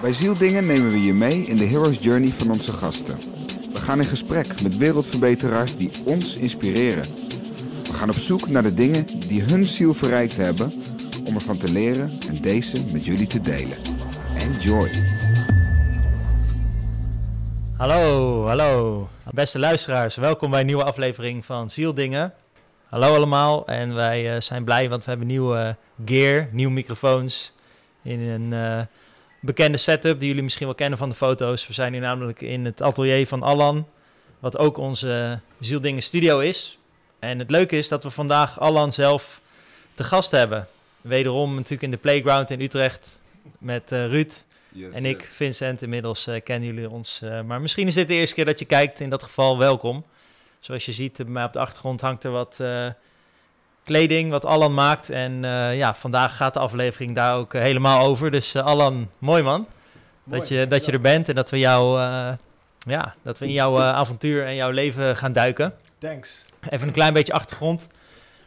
Bij Zieldingen nemen we je mee in de hero's journey van onze gasten. We gaan in gesprek met wereldverbeteraars die ons inspireren. We gaan op zoek naar de dingen die hun ziel verrijkt hebben om ervan te leren en deze met jullie te delen. Enjoy! Hallo, hallo. Beste luisteraars, welkom bij een nieuwe aflevering van Zieldingen. Hallo allemaal en wij uh, zijn blij want we hebben nieuwe gear, nieuwe microfoons in een uh, bekende setup die jullie misschien wel kennen van de foto's. We zijn hier namelijk in het atelier van Allan, wat ook onze Zieldingen studio is. En het leuke is dat we vandaag Allan zelf te gast hebben. Wederom natuurlijk in de playground in Utrecht met uh, Ruud. Yes, en ik, Vincent, inmiddels uh, kennen jullie ons. Uh, maar misschien is dit de eerste keer dat je kijkt. In dat geval welkom. Zoals je ziet, bij mij op de achtergrond hangt er wat kleding, wat Allan maakt. En ja, vandaag gaat de aflevering daar ook helemaal over. Dus Allan, mooi man. Mooi, dat, je, dat je er bent en dat we, jou, ja, dat we in jouw avontuur en jouw leven gaan duiken. Thanks. Even een klein beetje achtergrond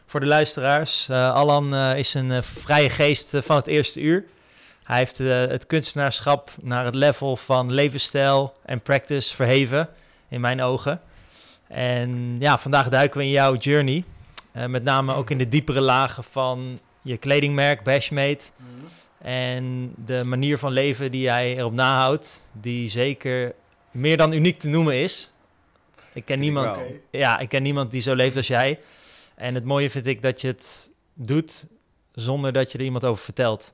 voor de luisteraars. Allan is een vrije geest van het eerste uur. Hij heeft uh, het kunstenaarschap naar het level van levensstijl en practice verheven, in mijn ogen. En ja, vandaag duiken we in jouw journey. Uh, met name ook in de diepere lagen van je kledingmerk, Bashmate. Mm -hmm. En de manier van leven die jij erop nahoudt, die zeker meer dan uniek te noemen is. Ik ken, niemand, ik ja, ik ken niemand die zo leeft als jij. En het mooie vind ik dat je het doet zonder dat je er iemand over vertelt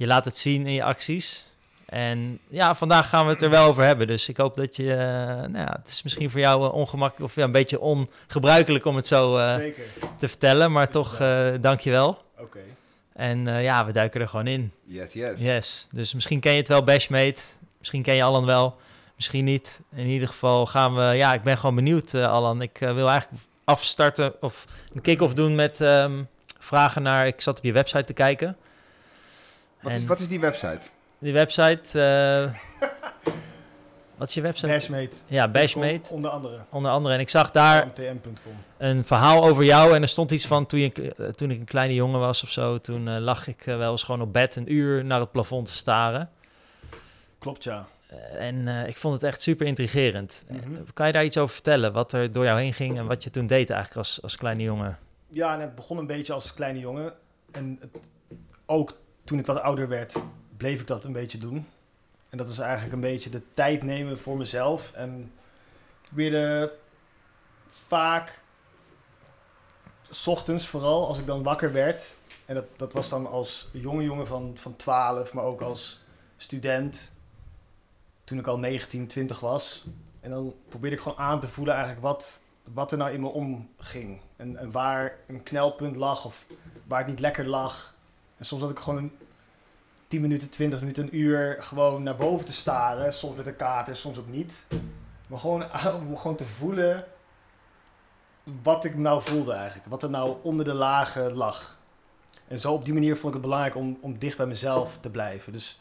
je laat het zien in je acties. En ja, vandaag gaan we het er wel over hebben. Dus ik hoop dat je... Uh, nou ja, het is misschien voor jou uh, ongemakkelijk of ja, een beetje ongebruikelijk om het zo uh, te vertellen. Maar is toch, dank je wel. Oké. Okay. En ja, we duiken er gewoon in. Yes, yes. Yes. Dus misschien ken je het wel, Bashmate. Misschien ken je Allan wel. Misschien niet. In ieder geval gaan we... Ja, ik ben gewoon benieuwd, Allan. Ik wil eigenlijk afstarten of een kick-off doen met um, vragen naar... Ik zat op je website te kijken. Wat is, wat is die website? Die website. Uh, wat is je website? Bashmate. Ja, Bashmate. Onder andere. Onder andere. En ik zag daar mtm.com. een verhaal over jou. En er stond iets van toen, je, uh, toen ik een kleine jongen was of zo. Toen uh, lag ik wel eens gewoon op bed een uur naar het plafond te staren. Klopt, ja. en ik vond het echt super intrigerend. Mm -hmm. kan je daar iets over vertellen? Wat er door jou heen ging en wat je toen deed eigenlijk als, als kleine jongen? Ja, en het begon een beetje als kleine jongen. En het, ook toen ik wat ouder werd, bleef ik dat een beetje doen. En dat was eigenlijk een beetje de tijd nemen voor mezelf. En ik probeerde vaak, s ochtends vooral, als ik dan wakker werd. En dat, dat was dan als jonge jongen van, van 12, maar ook als student. Toen ik al 19, 20 was. En dan probeerde ik gewoon aan te voelen eigenlijk wat, wat er nou in me omging. En, en waar een knelpunt lag of waar het niet lekker lag. En soms had ik gewoon een 10 minuten, 20 minuten, een uur gewoon naar boven te staren. Soms met een kater, soms ook niet. Maar gewoon, om gewoon te voelen wat ik nou voelde eigenlijk. Wat er nou onder de lagen lag. En zo op die manier vond ik het belangrijk om, om dicht bij mezelf te blijven. Dus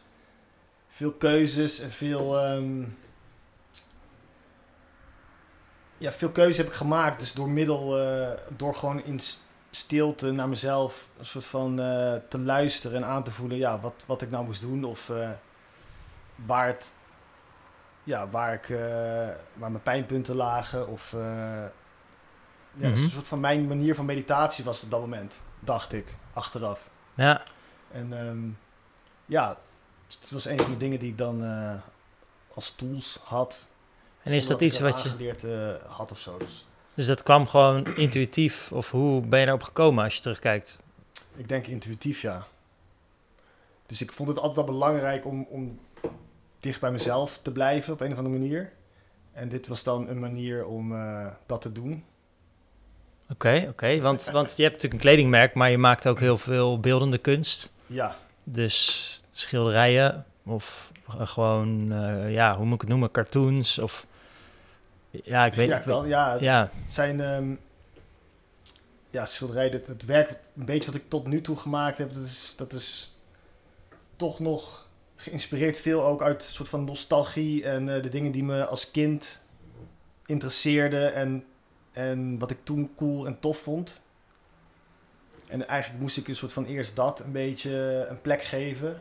veel keuzes en veel... Um, ja, veel keuzes heb ik gemaakt. Dus door middel... Uh, door gewoon in stilte naar mezelf een soort van uh, te luisteren en aan te voelen ja, wat, wat ik nou moest doen of uh, waar het ja, waar ik uh, waar mijn pijnpunten lagen of ja, mm -hmm. een soort van mijn manier van meditatie was op dat moment, dacht ik, achteraf. Ja. En um, ja, het was een van de dingen die ik dan als tools had. En is dat iets wat je geleerd had of zo. Dus dus dat kwam gewoon intuïtief? Of hoe ben je daarop gekomen als je terugkijkt? Ik denk intuïtief, ja. Dus ik vond het altijd al belangrijk om, om dicht bij mezelf te blijven op een of andere manier. En dit was dan een manier om uh, dat te doen. Oké, okay, oké. Okay. Want, want je hebt natuurlijk een kledingmerk, maar je maakt ook heel veel beeldende kunst. Ja. Dus schilderijen of gewoon, uh, ja, hoe moet ik het noemen, cartoons of... Ja, ik weet ja, kan, ja, ja. Het zijn um, ja, schilderijen. Het, het werk, een beetje wat ik tot nu toe gemaakt heb, dat is, dat is toch nog geïnspireerd veel ook uit een soort van nostalgie en uh, de dingen die me als kind interesseerden en, en wat ik toen cool en tof vond. En eigenlijk moest ik een soort van eerst dat een beetje een plek geven.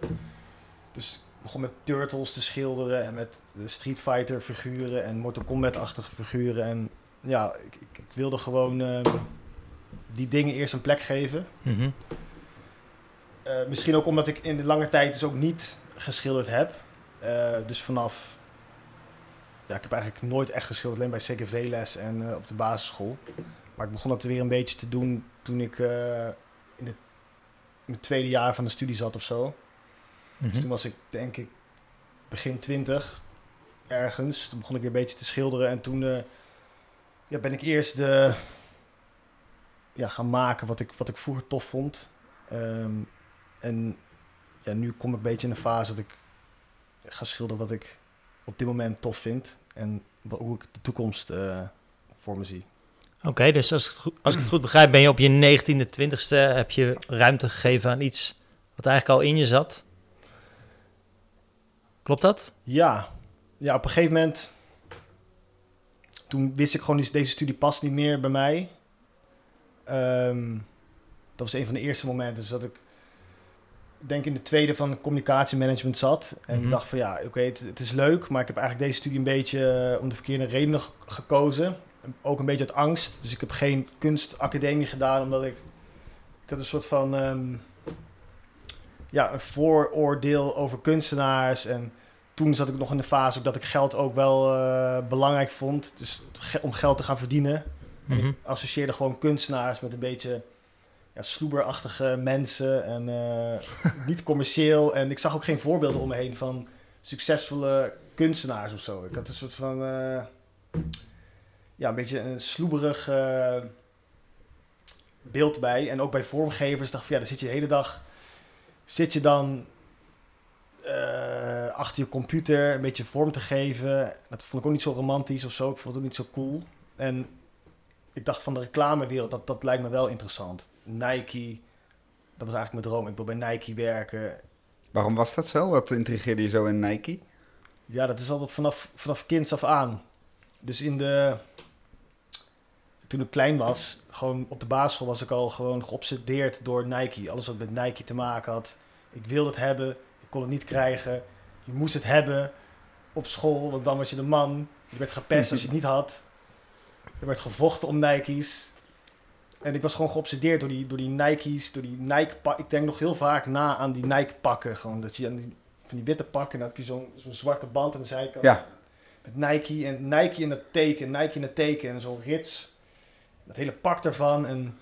Dus begon met Turtles te schilderen en met Street Fighter figuren en Mortal Kombat-achtige figuren. En ja, ik, ik, ik wilde gewoon ehm, die dingen eerst een plek geven. Mhm. Eh, misschien ook omdat ik in de lange tijd dus ook niet geschilderd heb. Eh, dus vanaf... Ja, ik heb eigenlijk nooit echt geschilderd, alleen bij CKV-les en eh, op de basisschool. Maar ik begon dat weer een beetje te doen toen ik in, het, in het tweede jaar van de studie zat of zo. Dus Mhm. toen was ik denk ik begin twintig ergens. Toen begon ik weer een beetje te schilderen. En toen eh, ja, ben ik eerst de, ja, gaan maken wat ik, wat ik vroeger tof vond. Ehm, en ja, nu kom ik een beetje in een fase dat ik ga schilderen wat ik op dit moment tof vind. En wa- hoe ik de toekomst eh, voor me zie. Oké, dus als ik, het goed, als ik het goed begrijp, ben je op je 19e, 20ste, heb je ruimte gegeven aan iets wat eigenlijk al in je zat. Klopt dat? Ja, ja op een gegeven moment. Toen wist ik gewoon, deze studie past niet meer bij mij. Ehm, dat was een van de eerste momenten. Dus dat ik, denk in de tweede van communicatiemanagement zat. En Mhm. dacht van ja, oké, het, het is leuk. Maar ik heb eigenlijk deze studie een beetje eh, om de verkeerde redenen ge- gekozen. Ook een beetje uit angst. Dus ik heb geen kunstacademie gedaan, omdat ik... Ik had een soort van... ehm, ja, een vooroordeel over kunstenaars. En toen zat ik nog in de fase ook dat ik geld ook wel eh, belangrijk vond. Dus ge- om geld te gaan verdienen. En Mhm. ik associeerde gewoon kunstenaars met een beetje ja, sloeberachtige mensen. En eh, niet commercieel. En ik zag ook geen voorbeelden om me heen van succesvolle kunstenaars of zo. Ik had een soort van... eh, ja, een beetje een sloeberig beeld bij. En ook bij vormgevers dacht ik van ja, dan zit je de hele dag... Zit je dan eh, achter je computer een beetje vorm te geven. Dat vond ik ook niet zo romantisch of zo. Ik vond het ook niet zo cool. En ik dacht van de reclamewereld, dat, dat lijkt me wel interessant. Nike, dat was eigenlijk mijn droom. Ik wil bij Nike werken. Waarom was dat zo? Wat intrigeerde je zo in Nike? Ja, dat is altijd vanaf, vanaf kinds af aan. Dus in de... Toen ik klein was, gewoon op de basisschool was ik al gewoon geobsedeerd door Nike. Alles wat met Nike te maken had. Ik wilde het hebben, kon het niet krijgen. Je moest het hebben op school, want dan was je de man. Je werd gepest als je het niet had. Er werd gevochten om Nike's. En ik was gewoon geobsedeerd door die, door die Nike's, door die Nike pak. Ik denk nog heel vaak na aan die Nike pakken. Gewoon dat je aan die, van die witte pakken, en dan heb je zo'n zo'n zwarte band aan de zijkant. Ja. Met Nike en Nike in het teken, Nike in het teken en zo'n rits. Dat hele pak ervan. En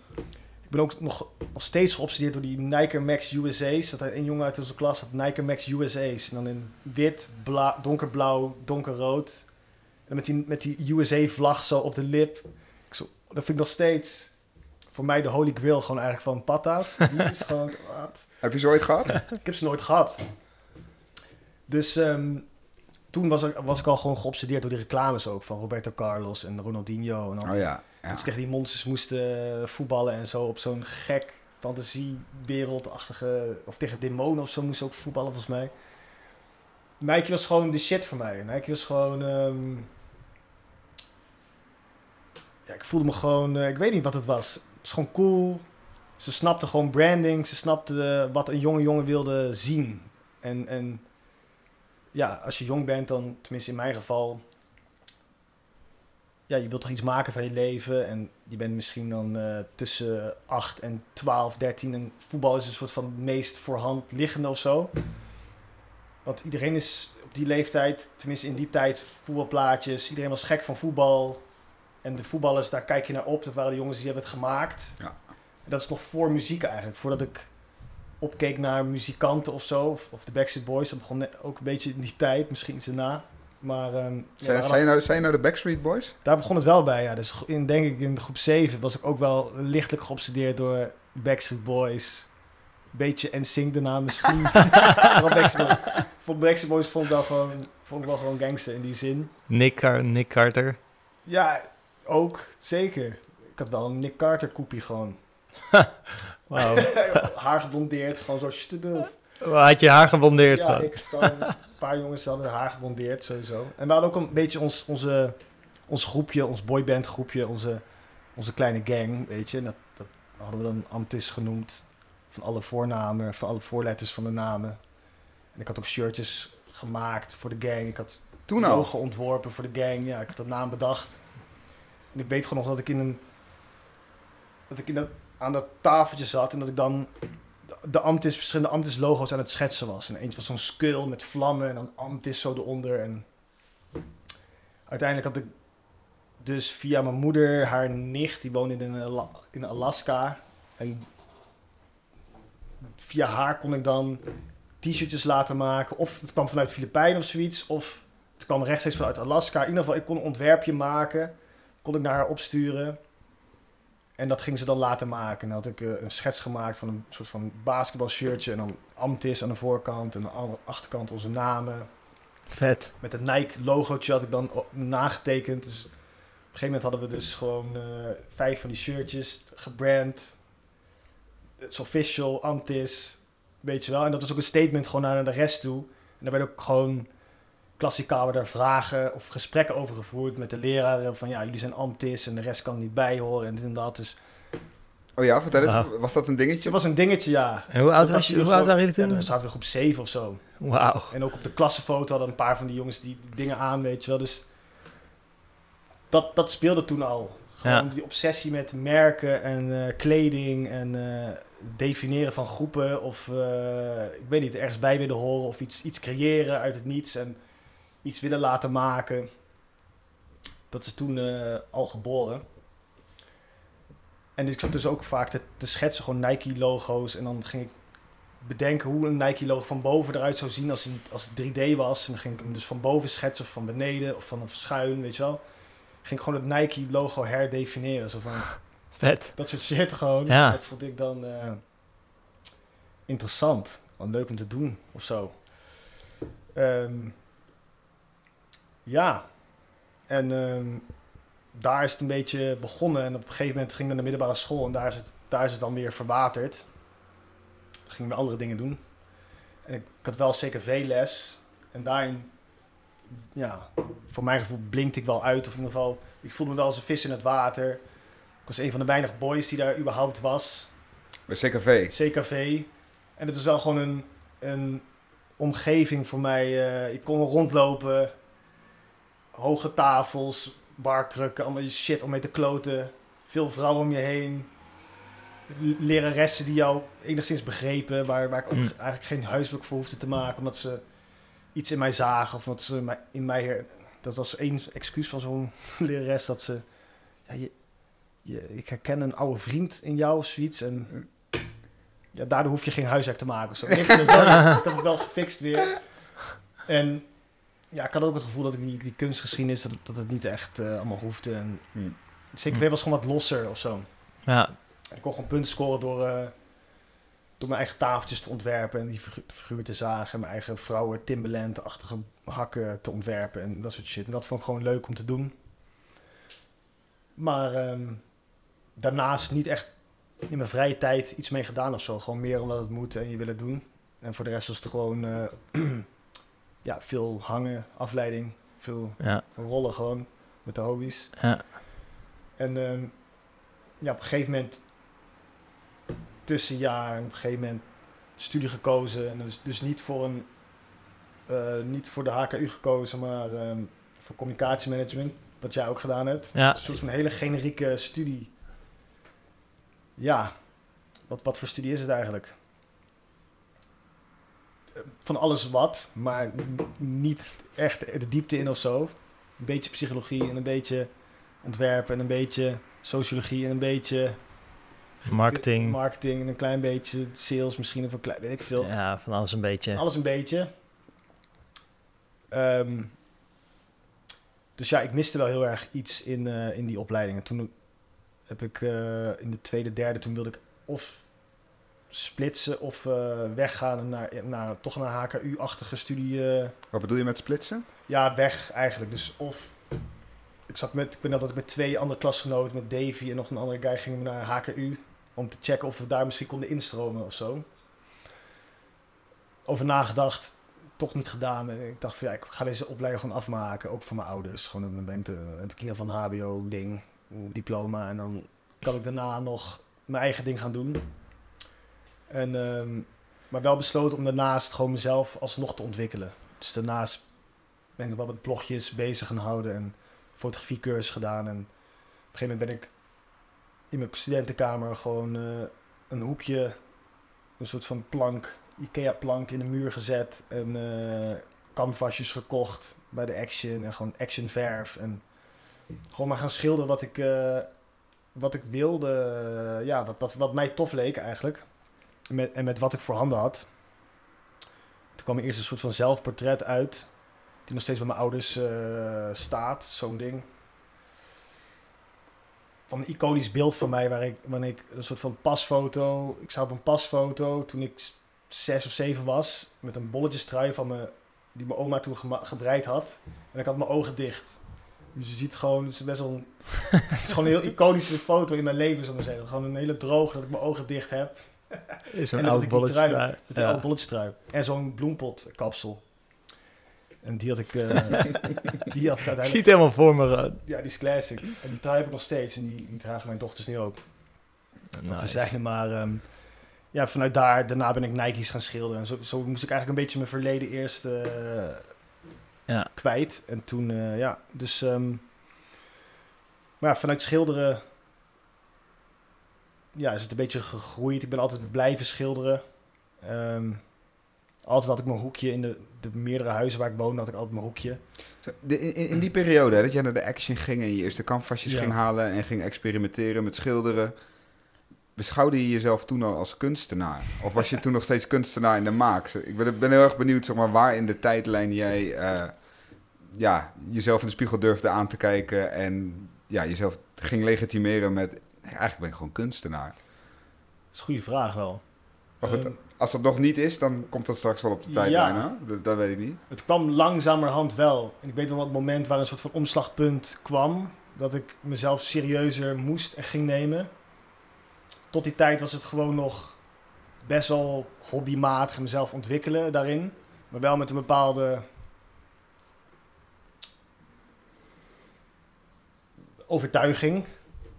ik ben ook nog, nog steeds geobsedeerd door die Nike Max USA's. Dat een jongen uit onze klas had Nike Max USA's. En dan in wit, bla, donkerblauw, donkerrood. En met die, met die USA-vlag zo op de lip. Ik zo, dat vind ik nog steeds voor mij de holy grail gewoon eigenlijk van patta's. Die is gewoon... Wat? Heb je ze ooit gehad? Ik heb ze nooit gehad. Dus ehm, toen was ik, was ik al gewoon geobsedeerd door die reclames ook. Van Roberto Carlos en Ronaldinho. En al. Oh ja. Ja. Ze tegen die monsters moesten eh, voetballen en zo op zo'n gek fantasiewereldachtige... Of tegen demonen of zo moesten ook voetballen volgens mij. Nike was gewoon de shit voor mij. Nike was gewoon... ehm, ja, ik voelde me gewoon... eh, ik weet niet wat het was. Het was gewoon cool. Ze snapten gewoon branding. Ze snapten eh, wat een jonge jongen wilde zien. En, en ja, als je jong bent, dan, tenminste in mijn geval, ja, je wilt toch iets maken van je leven. En je bent misschien dan eh, tussen 8 en 12, 13. En voetbal is een soort van het meest voorhand liggende of zo. Want iedereen is op die leeftijd, tenminste in die tijd, voetbalplaatjes. Iedereen was gek van voetbal. En de voetballers, daar kijk je naar op. Dat waren de jongens die hebben het gemaakt. Ja. En dat is nog voor muziek eigenlijk. Voordat ik opkeek naar muzikanten of zo. Of, of de Backstreet Boys. Dat begon net ook een beetje in die tijd. Misschien iets erna. Maar ehm, ja, Zijn, maar zijn, je nou, zijn je nou de Backstreet Boys? daar begon het wel bij, ja. Dus in, denk ik in groep 7 was ik ook wel lichtelijk geobsedeerd door Backstreet Boys. Beetje NSYNC daarna misschien. Backstreet Boys. Voor Backstreet Boys vond ik, wel gewoon, vond ik wel gewoon gangster in die zin. Nick, Car- Nick Carter. Ja, ook, zeker. Ik had wel een Nick Carter koepie gewoon. Wauw. Haar geblondeerd, gewoon zo studel. Had je haar gebondeerd? Ja, ik dan, een paar jongens hadden haar geblondeerd, sowieso. En we hadden ook een beetje ons, onze, ons groepje, ons boyband groepje, onze, onze kleine gang, weet je. Dat, dat hadden we dan Antis genoemd. Van alle voornamen, van alle voorletters van de namen. En ik had ook shirtjes gemaakt voor de gang. Ik had Toen al. logo ontworpen voor de gang. Ja, ik had de naam bedacht. En ik weet gewoon nog dat ik in een... Dat ik in dat, aan dat tafeltje zat en dat ik dan de- de Amtis, verschillende Amtis logo's aan het schetsen was. En eentje was zo'n skull met vlammen en dan Amtis zo eronder. En uiteindelijk had ik dus via mijn moeder, haar nicht, die woonde in, in Alaska. En via haar kon ik dan t-shirtjes laten maken. Of het kwam vanuit Filipijnen of zoiets. Of het kwam rechtstreeks vanuit Alaska. In ieder geval, ik kon een ontwerpje maken. Kon ik naar haar opsturen. En dat ging ze dan laten maken. En dan had ik eh, een schets gemaakt van een soort van basketbalshirtje. En dan Amtis aan de voorkant. En aan de achterkant onze namen. Vet. Met het Nike logootje had ik dan nagetekend. Dus op een gegeven moment hadden we dus gewoon eh, vijf van die shirtjes gebrand. Het is official, Antis, weet je wel. En dat was ook een statement gewoon naar de rest toe. En daar werden ook gewoon klassikaal werden er vragen of gesprekken over gevoerd met de leraren. Van ja, jullie zijn Antis en de rest kan niet bij horen en dit en dat. Dus Oh ja, vertel eens. Was dat een dingetje? het was een dingetje, ja. En hoe oud, Dat was je, hoe oud waren jullie Ja, toen? dan zaten we groep 7 of zo. Wauw. En ook op de klassenfoto hadden een paar van die jongens die, dingen aan, weet je wel. Dus dat, dat speelde toen al. Gewoon Ja. die obsessie met merken en eh, kleding en eh, definiëren van groepen. Of eh, ik weet niet, ergens bij willen horen of iets, iets creëren uit het niets en iets willen laten maken. Dat is toen eh, al geboren. En ik zat dus ook vaak te, te schetsen, gewoon Nike-logo's. En dan ging ik bedenken hoe een Nike-logo van boven eruit zou zien als, het- als het 3D was. En dan ging ik hem dus van boven schetsen of van beneden of van schuin, weet je wel. Ging ik gewoon het Nike-logo herdefiniëren. Zo van, Vet. dat soort shit gewoon. Ja. Dat vond ik dan eh, interessant. Leuk om te doen of zo. Ehm, ja. En ehm, daar is het een beetje begonnen. En op een gegeven moment ging ik naar de middelbare school. En daar is het, daar is het dan weer verwaterd. Dan ging ik andere dingen doen. En ik, ik had wel CKV-les. En daarin, ja, voor mijn gevoel blinkte ik wel uit. Of in ieder geval, ik voelde me wel als een vis in het water. Ik was een van de weinige boys die daar überhaupt was. Bij CKV. CKV. En het is wel gewoon een, een omgeving voor mij. eh, ik kon rondlopen. Hoge tafels, barkrukken, allemaal shit om mee te kloten. Veel vrouwen om je heen. Leraressen die jou enigszins begrepen. Waar, waar ik ook Mm. eigenlijk geen huiswerk voor hoefde te maken. Omdat ze iets in mij zagen. Of omdat ze mij, in mij... Dat was één excuus van zo'n lerares. Dat ze... Ja, je, je, ik herken een oude vriend in jou of zoiets. En ja, daardoor hoef je geen huiswerk te maken. of Zo. Zo, dus ik had het wel gefixt weer. En ja, ik had ook het gevoel dat ik die, die kunstgeschiedenis, dat, het- dat het niet echt eh, allemaal hoefde. En Hmm. CKV was gewoon wat losser of zo. Ja. Ik kon gewoon punten scoren door, eh, door mijn eigen tafeltjes te ontwerpen en die figu- figuur te zagen. En mijn eigen vrouwen Timberland-achtige hakken te ontwerpen en dat soort shit. En dat vond ik gewoon leuk om te doen. Maar ehm, daarnaast niet echt in mijn vrije tijd iets mee gedaan of zo. Gewoon meer omdat het moet en je wil het doen. En voor de rest was het gewoon eh, ja, veel hangen, afleiding, veel Ja. rollen gewoon met de hobby's. Ja. En ehm, ja, op een gegeven moment tussenjaar, op een gegeven moment studie gekozen. En dus, dus niet voor een eh, niet voor de HKU gekozen, maar ehm, voor communicatiemanagement, wat jij ook gedaan hebt. Ja. Een soort van hele generieke studie. Ja, wat, wat voor studie is het eigenlijk? Van alles wat, maar niet echt de diepte in of zo. Een beetje psychologie en een beetje ontwerpen en een beetje sociologie en een beetje Marketing. marketing en een klein beetje sales misschien of een klein, weet ik veel. Ja, van alles een beetje. Alles een beetje. Ehm, dus ja, ik miste wel heel erg iets in, eh, in die opleidingen. Toen heb ik eh, in de tweede, derde, toen wilde ik of splitsen of eh, weggaan naar, naar toch een HKU-achtige studie. eh, Wat bedoel je met splitsen? ja, weg eigenlijk. Dus of ik zat met, ik ben dat ik met twee andere klasgenoten, met Davy en nog een andere guy, gingen we naar HKU om te checken of we daar misschien konden instromen of zo. Over nagedacht, toch niet gedaan. En ik dacht van ja, ik ga deze opleiding gewoon afmaken, ook voor mijn ouders. Gewoon ben ik, de- heb ik in een HBO-ding, diploma en dan kan ik daarna nog mijn eigen ding gaan doen. En ehm, Maar wel besloten om daarnaast gewoon mezelf alsnog te ontwikkelen. Dus daarnaast ben ik wel met blogjes bezig gaan houden en fotografiecursus gedaan. En op een gegeven moment ben ik in mijn studentenkamer gewoon eh, een hoekje, een soort van plank, Ikea-plank in de muur gezet. En eh canvasjes gekocht bij de Action en gewoon Action verf. En gewoon maar gaan schilderen wat ik, eh, wat ik wilde. ja, wat, wat, wat mij tof leek eigenlijk. Met, en met wat ik voorhanden had. Toen kwam er eerst een soort van zelfportret uit. Die nog steeds bij mijn ouders eh, staat. Zo'n ding. Van een iconisch beeld van mij. Waar ik, wanneer ik een soort van pasfoto. Ik zou op een pasfoto toen ik zes of zeven was. Met een bolletjestrui van me. Die mijn oma toen gebreid had. En ik had mijn ogen dicht. Dus je ziet gewoon, het is best wel een, het is gewoon een heel iconische foto in mijn leven, zou ik zeggen. Gewoon een hele droog, dat ik mijn ogen dicht heb. Is En een dat oud ik die bolletje. Met Ja. oude bolletjestrui. En zo'n bloempotkapsel. En die had ik, eh, die had ik Ik uiteindelijk... zie het helemaal voor me. Ron. Ja, die is classic. En die trui heb ik nog steeds. En die, die dragen mijn dochters nu ook. Nice. Te zijn, maar ehm, ja, vanuit daar, daarna ben ik Nike's gaan schilderen. En zo, zo moest ik eigenlijk een beetje mijn verleden eerst eh, Ja. kwijt. En toen, eh, ja, dus... ehm, maar ja, vanuit schilderen... Ja, is het een beetje gegroeid. Ik ben altijd blijven schilderen. Ehm, altijd had ik mijn hoekje in de, de meerdere huizen waar ik woonde, had ik altijd mijn hoekje. De- in, die periode hè, dat jij naar de Action ging en je eerste canvasjes Ja. ging halen en ging experimenteren met schilderen. Beschouwde je jezelf toen al als kunstenaar? Of was je toen nog steeds kunstenaar in de maak? Ik ben, ben heel erg benieuwd zeg maar, waar in de tijdlijn jij eh, ja, jezelf in de spiegel durfde aan te kijken en ja, jezelf ging legitimeren met eigenlijk ben ik gewoon kunstenaar. Dat is een goede vraag wel. Maar goed, Ehm, als dat nog niet is, dan komt dat straks wel op de tijdlijn. Ja. Dat, dat weet ik niet. Het kwam langzamerhand wel. En ik weet wel het moment waar een soort van omslagpunt kwam. Dat ik mezelf serieuzer moest en ging nemen. Tot die tijd was het gewoon nog best wel hobbymatig mezelf ontwikkelen daarin. Maar wel met een bepaalde overtuiging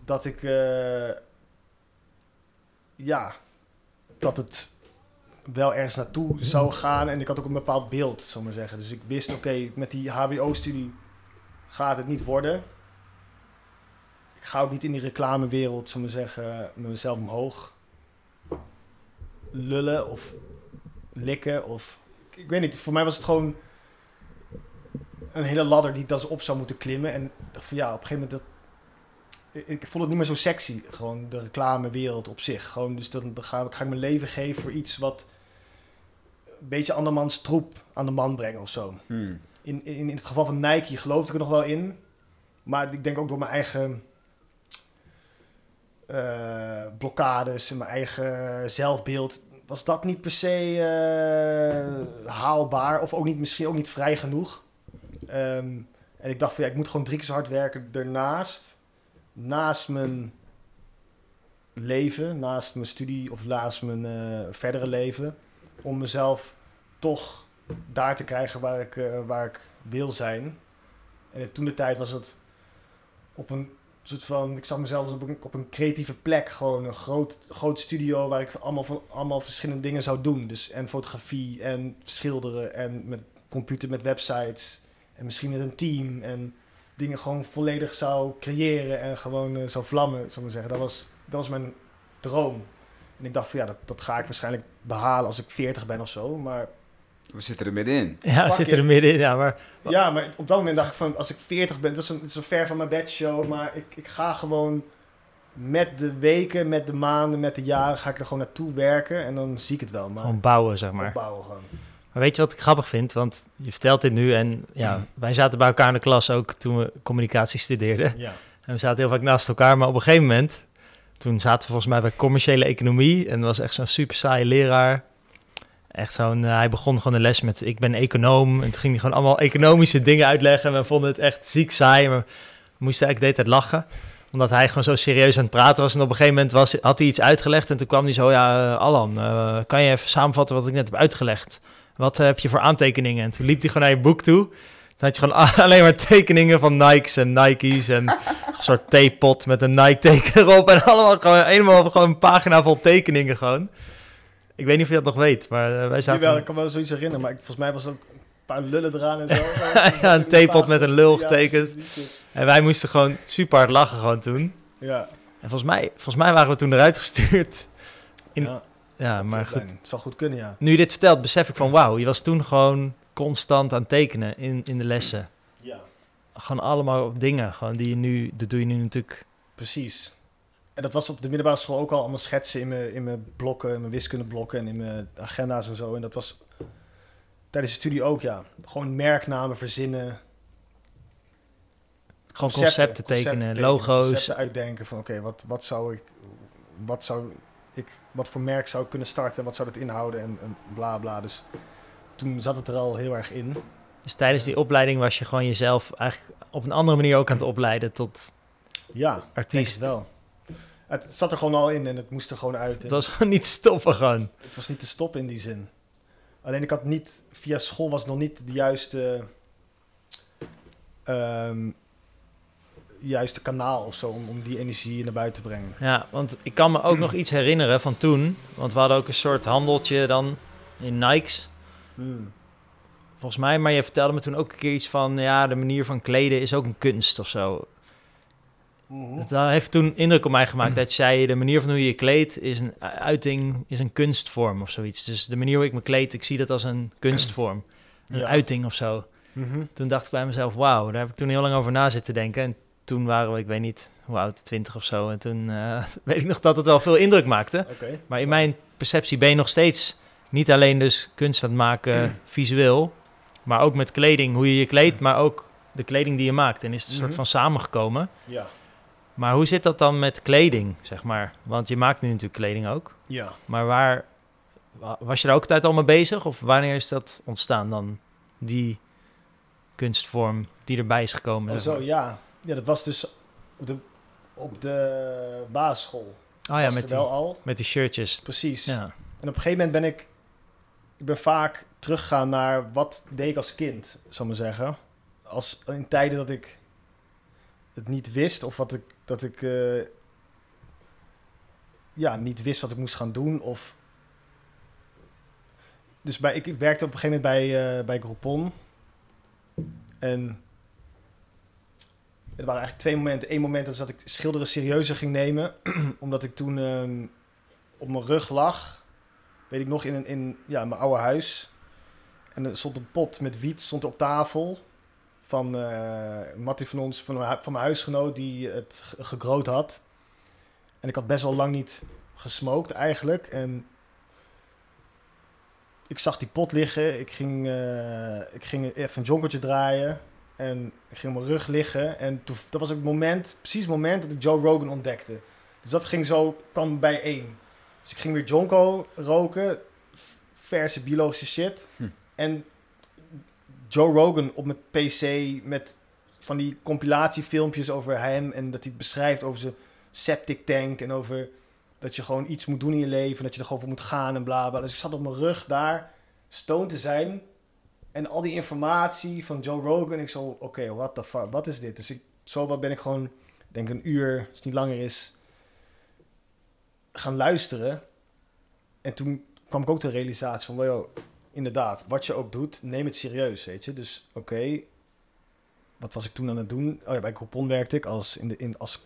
dat ik eh, ja dat het wel ergens naartoe zou gaan en ik had ook een bepaald beeld, ik maar zeggen. Dus ik wist, oké, met die HBO-studie gaat het niet worden. Ik ga ook niet in die reclamewereld, ik maar zeggen, met mezelf omhoog lullen of likken of ik weet niet. Voor mij was het gewoon een hele ladder die ik dan op zou moeten klimmen en ja, op een gegeven moment ik, vond het niet meer zo sexy, gewoon de reclamewereld op zich. Gewoon, dus dan, ga, ik, ga ik mijn leven geven voor iets wat een beetje andermans troep aan de man brengen of zo. Hmm. In, in, in het geval van Nike geloofde ik er nog wel in. Maar ik denk ook door mijn eigen eh, blokkades en mijn eigen zelfbeeld... was dat niet per se eh, haalbaar. Of ook niet, misschien ook niet vrij genoeg. Ehm, en ik dacht van ja, ik moet gewoon drie keer zo hard werken daarnaast. Naast mijn leven, naast mijn studie of naast mijn eh, verdere leven. Om mezelf toch daar te krijgen waar ik, eh, waar ik wil zijn. En toen de tijd was het op een soort van, ik zag mezelf op een, op een creatieve plek, gewoon een groot, groot studio waar ik allemaal, van, allemaal verschillende dingen zou doen. Dus en fotografie en schilderen en met computer, met websites en misschien met een team en dingen gewoon volledig zou creëren en gewoon eh, zou vlammen, zou ik maar zeggen. Dat was, dat was mijn droom. En ik dacht van ja, dat, dat ga ik waarschijnlijk behalen als ik 40 ben of zo. Maar We zitten er middenin. Ja, Fuck zit it. er middenin. Ja, maar ja, maar op dat moment dacht ik van als ik 40 ben, dat is een, het is een ver van mijn bedshow, maar ik, ik ga gewoon met de weken, met de maanden, met de jaren ga ik er gewoon naartoe werken en dan zie ik het wel. Maar gewoon bouwen, zeg maar. gewoon. Maar weet je wat ik grappig vind? Want je vertelt dit nu en ja, wij zaten bij elkaar in de klas ook toen we communicatie studeerden. Ja. En we zaten heel vaak naast elkaar, maar op een gegeven moment, toen zaten we volgens mij bij commerciële economie en was echt zo'n super saaie leraar. Echt zo'n, eh, hij begon gewoon de les met ik ben econoom en toen ging hij gewoon allemaal economische dingen uitleggen en we vonden het echt ziek saai, maar we moesten eigenlijk de hele tijd lachen omdat hij gewoon zo serieus aan het praten was. En op een gegeven moment was, had hij iets uitgelegd. En toen kwam hij zo, ja, eh, Alan, eh, kan je even samenvatten wat ik net heb uitgelegd? Wat heb je voor aantekeningen? En toen liep hij gewoon naar je boek toe. Toen had je gewoon alleen maar tekeningen van Nikes en Nike's. En een soort theepot met een Nike teken erop. En allemaal gewoon, helemaal gewoon een pagina vol tekeningen gewoon. Ik weet niet of je dat nog weet, maar eh, wij zaten... Jawel, ik kan me wel zoiets herinneren, maar ik, volgens mij was er ook een paar lullen eraan en zo. Ja, een theepot met een lul getekend. En wij moesten gewoon super hard lachen gewoon toen. Ja, En volgens mij, volgens mij waren we toen eruit gestuurd. In- ja, Ja, maar goed. Het zou goed kunnen, ja. Nu je dit vertelt, besef ik van wauw, je was toen gewoon constant aan het tekenen in, in de lessen. Ja, Gewoon allemaal dingen, gewoon die je nu, dat doe je nu natuurlijk. precies. En dat was op de middelbare school ook al allemaal schetsen in mijn, in mijn blokken, in mijn wiskundeblokken en in mijn agenda's en zo. En dat was tijdens de studie ook, ja. Gewoon merknamen verzinnen. Gewoon concepten, tekenen, logo's. Concepten uitdenken van oké, wat, wat zou ik, wat zou ik, wat voor merk zou ik kunnen starten en wat zou dat inhouden en, en bla bla. Dus toen zat het er al heel erg in. Dus tijdens die opleiding was je gewoon jezelf eigenlijk op een andere manier ook aan het opleiden tot Ja, artiest. wel. Het zat er gewoon al in en het moest er gewoon uit. Het was gewoon niet stoppen gewoon. Het was niet te stoppen in die zin. Alleen ik had niet, via school was nog niet de juiste, ehm, juiste kanaal of zo om, om die energie naar buiten te brengen. Ja, want ik kan me ook nog iets herinneren van toen. Want we hadden ook een soort handeltje dan in Nikes. Hmm. Volgens mij, maar je vertelde me toen ook een keer iets van... ja, de manier van kleden is ook een kunst of zo. Dat eh, heeft toen indruk op mij gemaakt. Dat je zei, de manier van hoe je je kleedt is een uiting, is een kunstvorm of zoiets. Dus de manier hoe ik me kleed, ik zie dat als een kunstvorm. Een Ja. uiting of zo. Mhm. Toen dacht ik bij mezelf, wauw, daar heb ik toen heel lang over na zitten denken. En toen waren we, ik weet niet hoe oud, twintig of zo. En toen eh, weet ik nog dat het wel veel indruk maakte. Maar in mijn perceptie ben je nog steeds niet alleen dus kunst aan het maken visueel, maar ook met kleding, hoe je je kleedt, maar ook de kleding die je maakt. En is het een soort Mhm. van samengekomen. Ja. Maar hoe zit dat dan met kleding, zeg maar? Want je maakt nu natuurlijk kleding ook. Ja. Maar waar wa- was je daar ook altijd al mee bezig? Of wanneer is dat ontstaan dan, die kunstvorm die erbij is gekomen? Oh, zeg zo, ja. Ja, dat was dus op de, op de basisschool. Oh ja, met die, al. met die shirtjes. Precies. Ja. En op een gegeven moment ben ik, ik ben vaak teruggegaan naar wat deed ik als kind, zal ik maar zeggen. Als, in tijden dat ik het niet wist of wat ik, dat ik eh, ja, niet wist wat ik moest gaan doen. Of... Dus bij, ik, ik werkte op een gegeven moment bij, eh, bij Groupon. En er waren eigenlijk twee momenten. Eén moment was dat ik schilderen serieuzer ging nemen. omdat ik toen ehm, op mijn rug lag. Weet ik nog, in, in ja, mijn oude huis. En er stond een pot met wiet stond op tafel. Van Mattie van ons, van, van mijn huisgenoot, die het ge- gegroot had. En ik had best wel lang niet gesmoked eigenlijk. En ik zag die pot liggen. Ik ging, eh, ik ging even een jonkertje draaien. En ik ging op mijn rug liggen. En toen, dat was het moment, precies het moment dat ik Joe Rogan ontdekte. Dus dat ging zo, kwam bijeen. Dus ik ging weer jonko roken. Verse biologische shit. Hm. En Joe Rogan op mijn PC met van die compilatiefilmpjes over hem. En dat hij beschrijft over zijn septic tank. En over dat je gewoon iets moet doen in je leven. Dat je er gewoon voor moet gaan en bla bla. Dus ik zat op mijn rug daar stoned te zijn. En al die informatie van Joe Rogan. Ik zo, oké, what the fuck, wat is dit? Dus ik, zo wat ben ik gewoon, ik denk een uur, als het niet langer is, gaan luisteren. En toen kwam ik ook de realisatie van, yo, inderdaad, wat je ook doet, neem het serieus, weet je. Dus oké, wat was ik toen aan het doen? Oh ja, bij Groupon werkte ik als, in de, in, als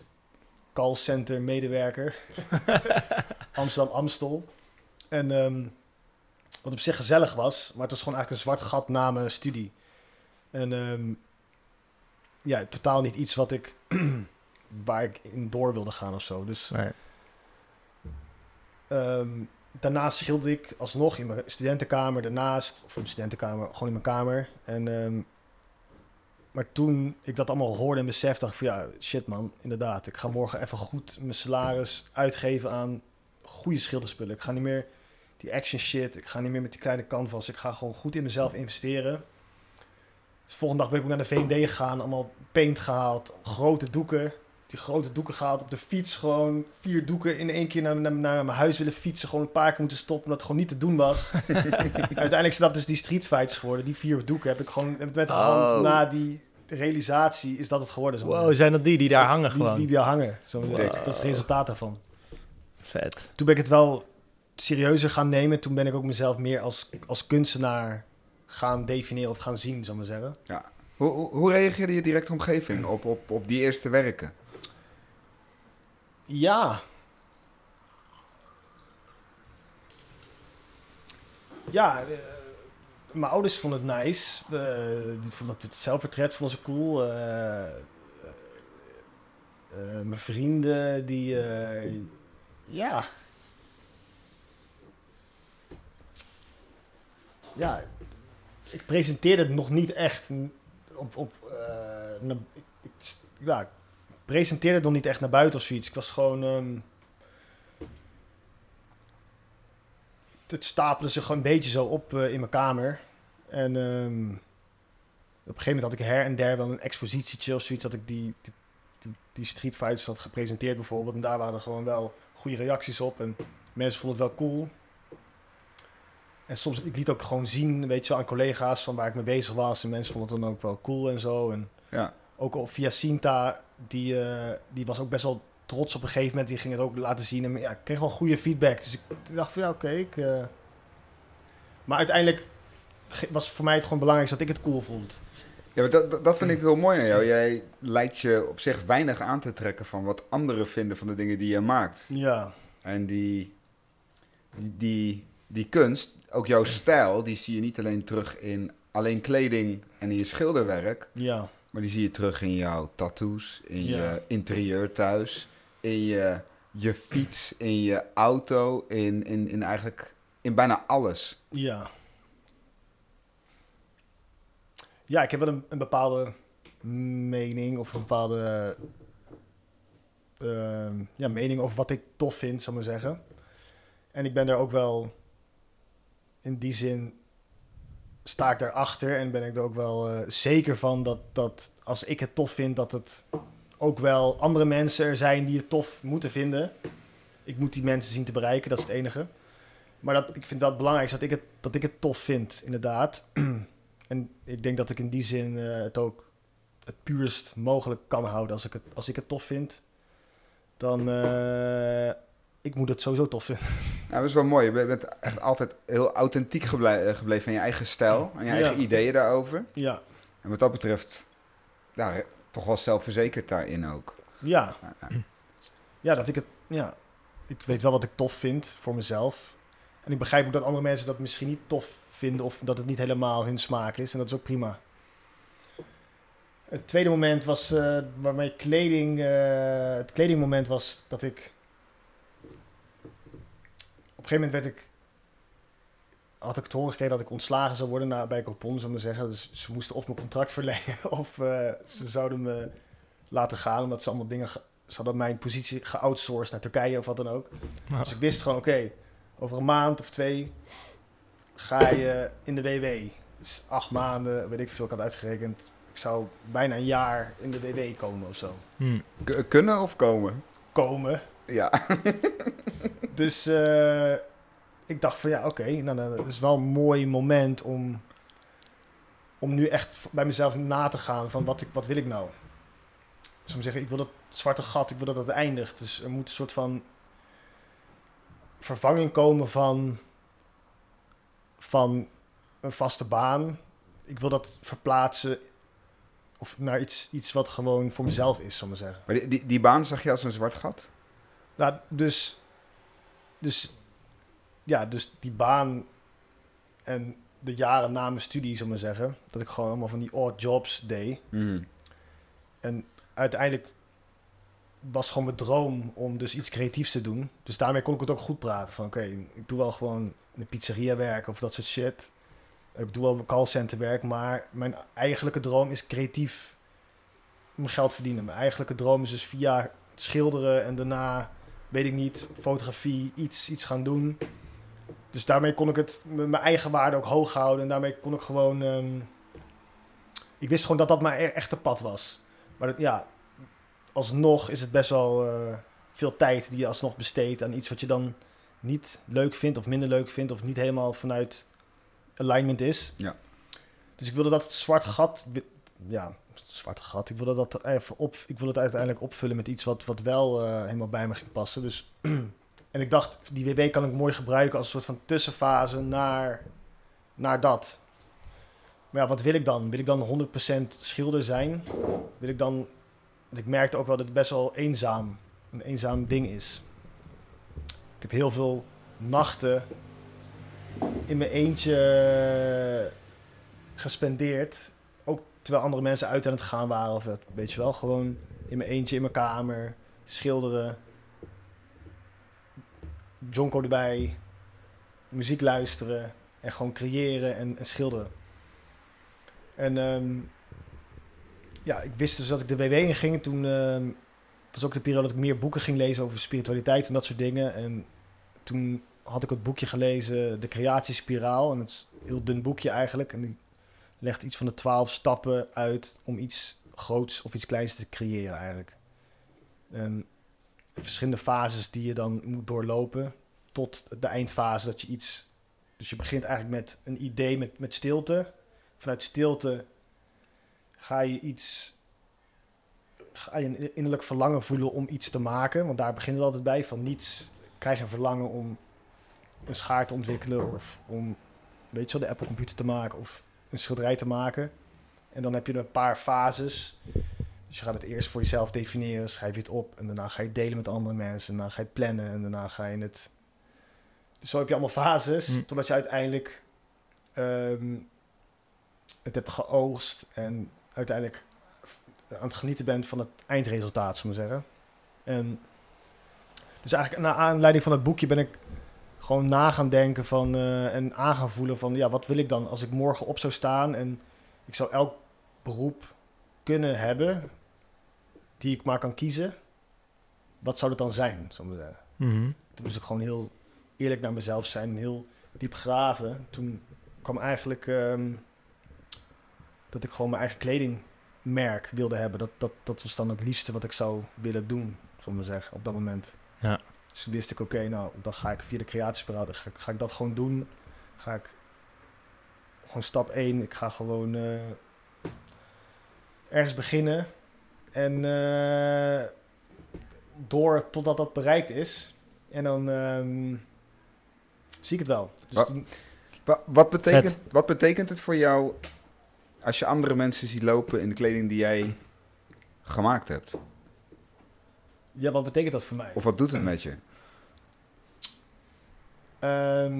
callcenter medewerker. Amsterdam Amstel. En ehm, wat op zich gezellig was, maar het was gewoon eigenlijk een zwart gat na mijn studie. En ehm, ja, totaal niet iets wat ik waar ik in door wilde gaan of zo. Dus Nee. Ehm, daarnaast schilderde ik alsnog in mijn studentenkamer daarnaast, of in mijn studentenkamer, gewoon in mijn kamer. En, ehm, maar toen ik dat allemaal hoorde en besefte, dacht ik van ja, shit man, inderdaad. Ik ga morgen even goed mijn salaris uitgeven aan goede schilderspullen. Ik ga niet meer die action shit, ik ga niet meer met die kleine canvas. Ik ga gewoon goed in mezelf investeren. Dus de volgende dag ben ik naar de V&D gegaan, allemaal paint gehaald, grote doeken die grote doeken gehaald op de fiets. Gewoon vier doeken in één keer naar, naar, naar mijn huis willen fietsen. Gewoon een paar keer moeten stoppen, omdat het gewoon niet te doen was. Uiteindelijk zijn dat dus die street fights geworden. Die vier doeken heb ik gewoon met de hand Oh. na die realisatie is dat het geworden. Zo. Wow, zijn dat die die daar Dat- hangen die, gewoon? Die, die daar hangen. Zo, Wow. dat is het resultaat daarvan. Vet. Toen ben ik het wel... serieuzer gaan nemen. Toen ben ik ook mezelf meer als, als kunstenaar gaan definiëren of gaan zien, zou ik maar zeggen. Hoe, hoe, hoe reageerde je directe omgeving op, op, op die eerste werken? Ja. Ja, eh, mijn ouders vonden het nice. Eh, die vonden dat het zelfportret vonden ze cool. Eh, mijn vrienden, die... ja. Ja, ik presenteerde het nog niet echt op... op eh, ik, ja, presenteerde het nog niet echt naar buiten of zoiets. Ik was gewoon... ehm, het stapelde zich gewoon een beetje zo op eh, in mijn kamer. En ehm, op een gegeven moment had ik her en der wel een expositietje of zoiets... dat ik die, die, die, die Street Fighters had gepresenteerd bijvoorbeeld. En daar waren gewoon wel goede reacties op. En mensen vonden het wel cool. En soms, ik liet ook gewoon zien, weet je wel, aan collega's van waar ik mee bezig was. En mensen vonden het dan ook wel cool en zo. En Ja. ook al via Sinta, die, eh, die was ook best wel trots op een gegeven moment. Die ging het ook laten zien. En ja, ik kreeg wel goede feedback. Dus ik dacht van ja, oké. ik, eh. Maar uiteindelijk was voor mij het gewoon belangrijk dat ik het cool vond. Ja, maar dat, dat- vind ik heel mooi aan jou. Jij lijkt je op zich weinig aan te trekken van wat anderen vinden van de dingen die je maakt. Ja, En die, die, die kunst, ook jouw stijl, die zie je niet alleen terug in alleen kleding en in je schilderwerk. ja, Maar die zie je terug in jouw tattoos, in Ja. je interieur thuis, in je, je fiets, in je auto, in, in, in eigenlijk in bijna alles. ja. Ja, ik heb wel een, een bepaalde mening of een bepaalde ehm, ja, mening over wat ik tof vind, zou ik maar zeggen. En ik ben daar ook wel, in die zin, sta ik daarachter en ben ik er ook wel eh, zeker van dat, dat als ik het tof vind, dat het ook wel andere mensen er zijn die het tof moeten vinden. Ik moet die mensen zien te bereiken, dat is het enige. Maar dat, ik vind wel het belangrijkste dat ik het, dat ik het tof vind, inderdaad. en ik denk dat ik in die zin eh, het ook het puurst mogelijk kan houden. Als ik het, als ik het tof vind, dan... eh, ik moet het sowieso tof vinden. Nou, dat is wel mooi. Je bent echt altijd heel authentiek geble- eh, gebleven van je eigen stijl en je eigen Ja. ideeën daarover. ja, En wat dat betreft, ja, re- toch wel zelfverzekerd daarin ook. ja. Ja, ja. Ja, dat ik het... Ja, ik weet wel wat ik tof vind voor mezelf. En ik begrijp ook dat andere mensen dat misschien niet tof vinden... of dat het niet helemaal hun smaak is. En dat is ook prima. Het tweede moment was eh waarmee kleding... eh, het kledingmoment was dat ik... Op een gegeven moment werd ik... Had ik te horen gekregen dat ik ontslagen zou worden na, bij Copon, zou ik maar zeggen. Dus ze moesten of mijn contract verlengen of eh, ze zouden me laten gaan. Omdat ze allemaal dingen... ge- Ze hadden mijn positie geoutsourced naar Turkije of wat dan ook. Nou, Dus ik wist gewoon, oké, over een maand of twee ga je in de WW. Dus acht maanden, weet ik veel, ik had uitgerekend. Ik zou bijna een jaar in de WW komen of zo. hmm. Kunnen of komen? Komen. Ja. Dus eh, ik dacht van ja, oké, nou, dan is wel een mooi moment om, om nu echt bij mezelf na te gaan van wat, ik, wat wil ik nou? Dus om zeggen, ik wil dat zwarte gat, ik wil dat het eindigt. Dus er moet een soort van vervanging komen van, van een vaste baan. Ik wil dat verplaatsen of naar iets, iets wat gewoon voor mezelf is, zal ik maar zeggen. Maar die, die, die baan zag je als een zwart gat? Nou, dus, dus, ja, dus die baan en de jaren na mijn studie, ik maar zeggen, dat ik gewoon allemaal van die odd jobs deed. Mhm. En uiteindelijk was gewoon mijn droom om dus iets creatiefs te doen. Dus daarmee kon ik het ook goed praten. Van oké, ik doe wel gewoon een pizzeria werken of dat soort shit. Ik doe wel callcenter werk, maar mijn eigenlijke droom is creatief mijn geld verdienen. Mijn eigenlijke droom is dus via schilderen en daarna, weet ik niet, fotografie, iets, iets gaan doen. Dus daarmee kon ik het, mijn eigen waarde ook hoog houden. En daarmee kon ik gewoon... ehm, ik wist gewoon dat dat mijn e- echte pad was. Maar dat, ja, alsnog is het best wel eh, veel tijd die je alsnog besteedt aan iets wat je dan niet leuk vindt of minder leuk vindt of niet helemaal vanuit alignment is. Ja. Dus ik wilde dat zwart gat, ja, zwarte gat. Ik wilde dat even op, ik wilde het uiteindelijk opvullen met iets wat, wat wel eh, helemaal bij me ging passen. Dus En ik dacht, die WW kan ik mooi gebruiken als een soort van tussenfase naar, naar dat. Maar ja, wat wil ik dan? Wil ik dan 100% schilder zijn? Wil ik dan... Ik merkte ook wel dat het best wel eenzaam, een eenzaam ding is. Ik heb heel veel nachten in mijn eentje gespendeerd. Terwijl andere mensen uit aan het gaan waren. Of het, weet je wel, gewoon in mijn eentje in mijn kamer schilderen. Jonko erbij, muziek luisteren en gewoon creëren en, en schilderen. En ehm, ja, ik wist dus dat ik de WW in ging. Toen ehm, was ook de periode dat ik meer boeken ging lezen over spiritualiteit en dat soort dingen. En toen had ik het boekje gelezen, De Creatiespiraal. En het is een heel dun boekje eigenlijk. En die legt iets van de twaalf stappen uit om iets groots of iets kleins te creëren eigenlijk. En verschillende fases die je dan moet doorlopen tot de eindfase dat je iets... Dus je begint eigenlijk met een idee met, met stilte. Vanuit stilte ga je iets... Ga je een innerlijk verlangen voelen om iets te maken. Want daar begint het altijd bij. Van niets krijg je een verlangen om een schaar te ontwikkelen of om, weet je wel, de Apple computer te maken of een schilderij te maken. En dan heb je een paar fases. Dus je gaat het eerst voor jezelf definiëren, schrijf je het op en daarna ga je het delen met andere mensen. En daarna ga je het plannen en daarna ga je het... Dus zo heb je allemaal fases, Hm. totdat je uiteindelijk ehm, het hebt geoogst en uiteindelijk aan het genieten bent van het eindresultaat, zullen we zeggen. En dus eigenlijk naar aanleiding van het boekje ben ik gewoon na gaan denken van, eh, en aan gaan voelen van, ja, wat wil ik dan als ik morgen op zou staan en ik zou elk beroep kunnen hebben die ik maar kan kiezen. Wat zou dat dan zijn, zeggen. Mhm. Toen moest ik gewoon heel eerlijk naar mezelf zijn, heel diep graven. Toen kwam eigenlijk ehm, dat ik gewoon mijn eigen kledingmerk wilde hebben. Dat, dat, dat was dan het liefste wat ik zou willen doen, zullen we zeggen, op dat moment. Ja. Dus toen wist ik, oké, nou, dan ga ik via de creatiespiraal, dan ga ik, ga ik dat gewoon doen. Ga ik gewoon stap 1, ik ga gewoon eh, ergens beginnen. En eh, door totdat dat bereikt is. En dan ehm, zie ik het wel. Dus Wa- toen- Wa- Wat betekent, wat betekent het voor jou als je andere mensen ziet lopen in de kleding die jij gemaakt hebt? Ja, wat betekent dat voor mij? Of wat doet het met je? Ehm,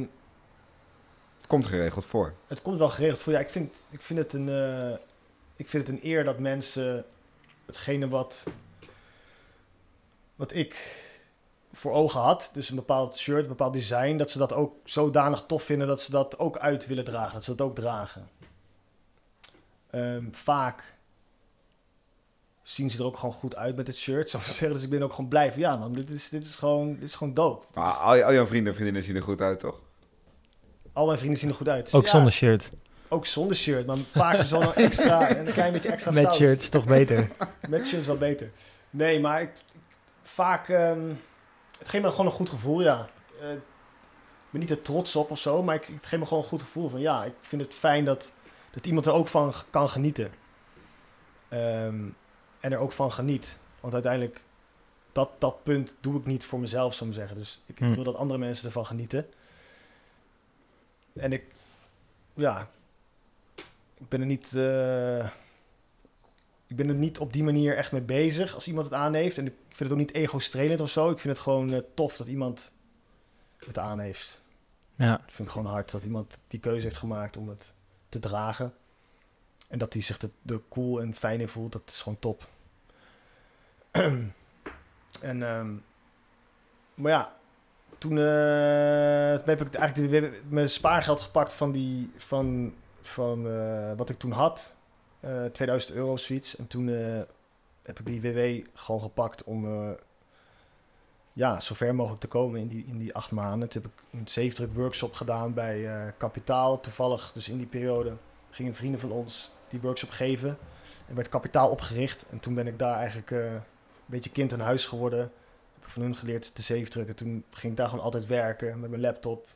Het komt geregeld voor. het komt wel geregeld voor. Ja, ik vind, ik vind, het, een, eh, ik vind het een eer dat mensen hetgene wat, wat ik voor ogen had, dus een bepaald shirt, een bepaald design, dat ze dat ook zodanig tof vinden dat ze dat ook uit willen dragen, dat ze dat ook dragen. Ehm, vaak zien ze er ook gewoon goed uit met het shirt, zou ik zeggen. Dus ik ben ook gewoon blij van, ja man, dit is, dit is gewoon, dit is gewoon dope. Maar is- al, je- al jouw vrienden en vriendinnen zien er goed uit, toch? al mijn vrienden zien er goed uit. Ook Ja, zonder shirt. Ook zonder shirt, maar vaak is wel nog extra, een klein beetje extra Met saus. shirt is toch beter. Met shirt is wel beter. Nee, maar ik, vaak, ehm, het geeft me gewoon een goed gevoel, ja. Eh, ik ben niet er trots op of zo, maar ik, het geeft me gewoon een goed gevoel van, ja, ik vind het fijn dat, dat iemand er ook van kan genieten. Ehm, en er ook van geniet. Want uiteindelijk, dat, dat punt doe ik niet voor mezelf, zou ik zeggen. Dus ik, ik Hm. wil dat andere mensen ervan genieten. En ik, ja, ik ben er niet, eh, ik ben er niet op die manier echt mee bezig als iemand het aan heeft. En ik vind het ook niet ego-strelend of zo. Ik vind het gewoon eh, tof dat iemand het aan heeft. Ja. Ik vind het gewoon hard dat iemand die keuze heeft gemaakt om het te dragen. En dat hij zich er, cool en fijn in voelt, dat is gewoon top. en, ehm, maar ja, toen, eh, toen heb ik eigenlijk mijn spaargeld gepakt van, die, van, van eh, wat ik toen had. Eh 2000 euro zoiets. En toen heb ik die WW gewoon gepakt om ja, zo ver mogelijk te komen in die, in die acht maanden. Toen heb ik een zeefdruk workshop gedaan bij Kapitaal. Toevallig, dus in die periode, gingen vrienden van ons die workshop geven. En werd Kapitaal opgericht. En toen ben ik daar eigenlijk eh, een beetje kind aan huis geworden. Heb ik van hun geleerd te zeefdrukken. Toen ging ik daar gewoon altijd werken met mijn laptop.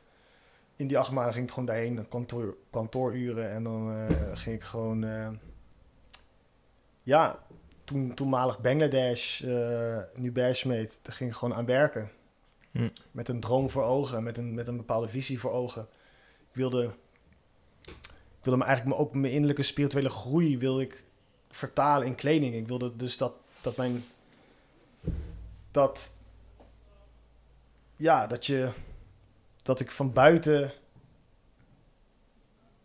In die acht maanden ging ik gewoon daarheen, kantoor, kantooruren. En dan eh, ging ik gewoon... eh, ja, toen, toenmalig Bangladesh, nu Bashmate, daar ging ik gewoon aan werken. Hm. Met een droom voor ogen, met een, met een bepaalde visie voor ogen. Ik wilde, wilde me eigenlijk ook mijn innerlijke spirituele groei wil ik vertalen in kleding. Ik wilde dus dat, dat mijn... Dat... Ja, dat je... Dat ik van buiten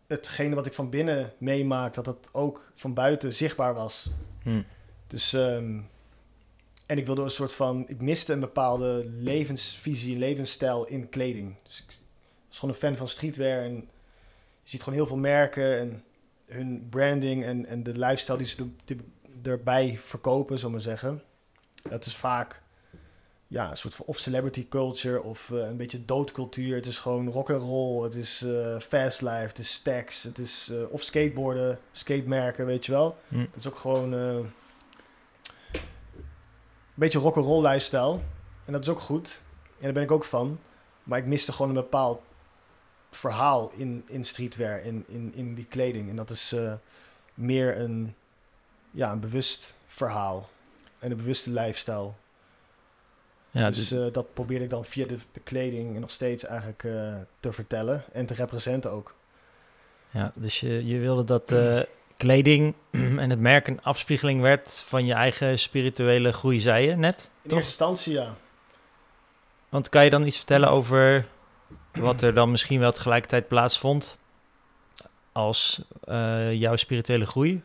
hetgene wat ik van binnen meemaak, dat dat ook van buiten zichtbaar was. Hm. Dus, ehm, en ik wilde een soort van, ik miste een bepaalde levensvisie, levensstijl in kleding. Dus ik was gewoon een fan van streetwear en je ziet gewoon heel veel merken en hun branding en, en de lifestyle die ze er- erbij verkopen, we maar zeggen. Dat is vaak ja, een soort van of celebrity culture of eh, een beetje doodcultuur. Het is gewoon rock and roll, het is eh, fast life, het is stacks, het is eh, of skateboarden, skatemerken, weet je wel. Hm. Het is ook gewoon een beetje rock and roll lifestyle en dat is ook goed. En daar ben ik ook van. Maar ik miste gewoon een bepaald verhaal in, in streetwear, in, in, in die kleding. En dat is eh, meer een, ja, een bewust verhaal en een bewuste lifestyle. Ja, dus eh, dat probeerde ik dan via de, de kleding nog steeds eigenlijk eh, te vertellen en te representen ook. ja, dus je, je wilde dat kleding en het merk een afspiegeling werd van je eigen spirituele groei, zei je net, In toch? eerste instantie ja. Want kan je dan iets vertellen over wat er dan misschien wel tegelijkertijd plaatsvond als eh, jouw spirituele groei,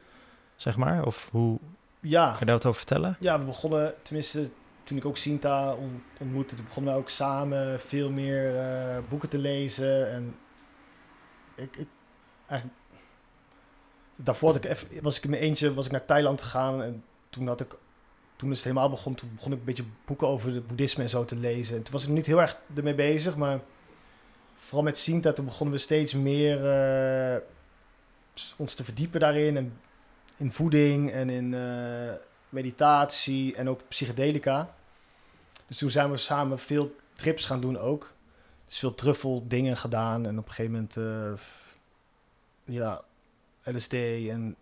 zeg maar? Of hoe Ja, kan je daar wat over vertellen? ja, we begonnen, tenminste toen ik ook Sinta on- ontmoette, toen begonnen we ook samen veel meer eh, boeken te lezen. En ik, ik eigenlijk, daarvoor had ik even, was ik in mijn eentje was ik naar Thailand gegaan en toen had ik, toen is het helemaal begon, toen begon ik een beetje boeken over het boeddhisme en zo te lezen. En toen was ik nog niet heel erg ermee bezig, maar vooral met Sinta, toen begonnen we steeds meer eh, ons te verdiepen daarin en in voeding en in eh, meditatie en ook psychedelica. Dus toen zijn we samen veel trips gaan doen ook. Dus veel truffel dingen gedaan en op een gegeven moment eh, ja, LSD en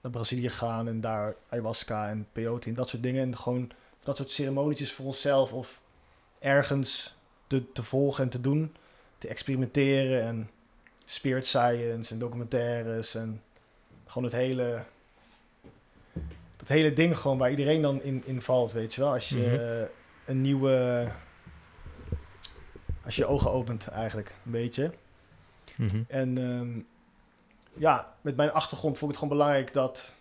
naar Brazilië gaan en daar ayahuasca en peyote en dat soort dingen. En gewoon dat soort ceremonietjes voor onszelf of ergens te, te volgen en te doen. Te experimenteren en spirit science en documentaires en gewoon het hele dat hele ding gewoon waar iedereen dan in, in valt, weet je wel. Als je Mhm. eh, een nieuwe... Als je je ogen opent eigenlijk, een beetje. Mhm. En ehm, ja, met mijn achtergrond vond ik het gewoon belangrijk dat...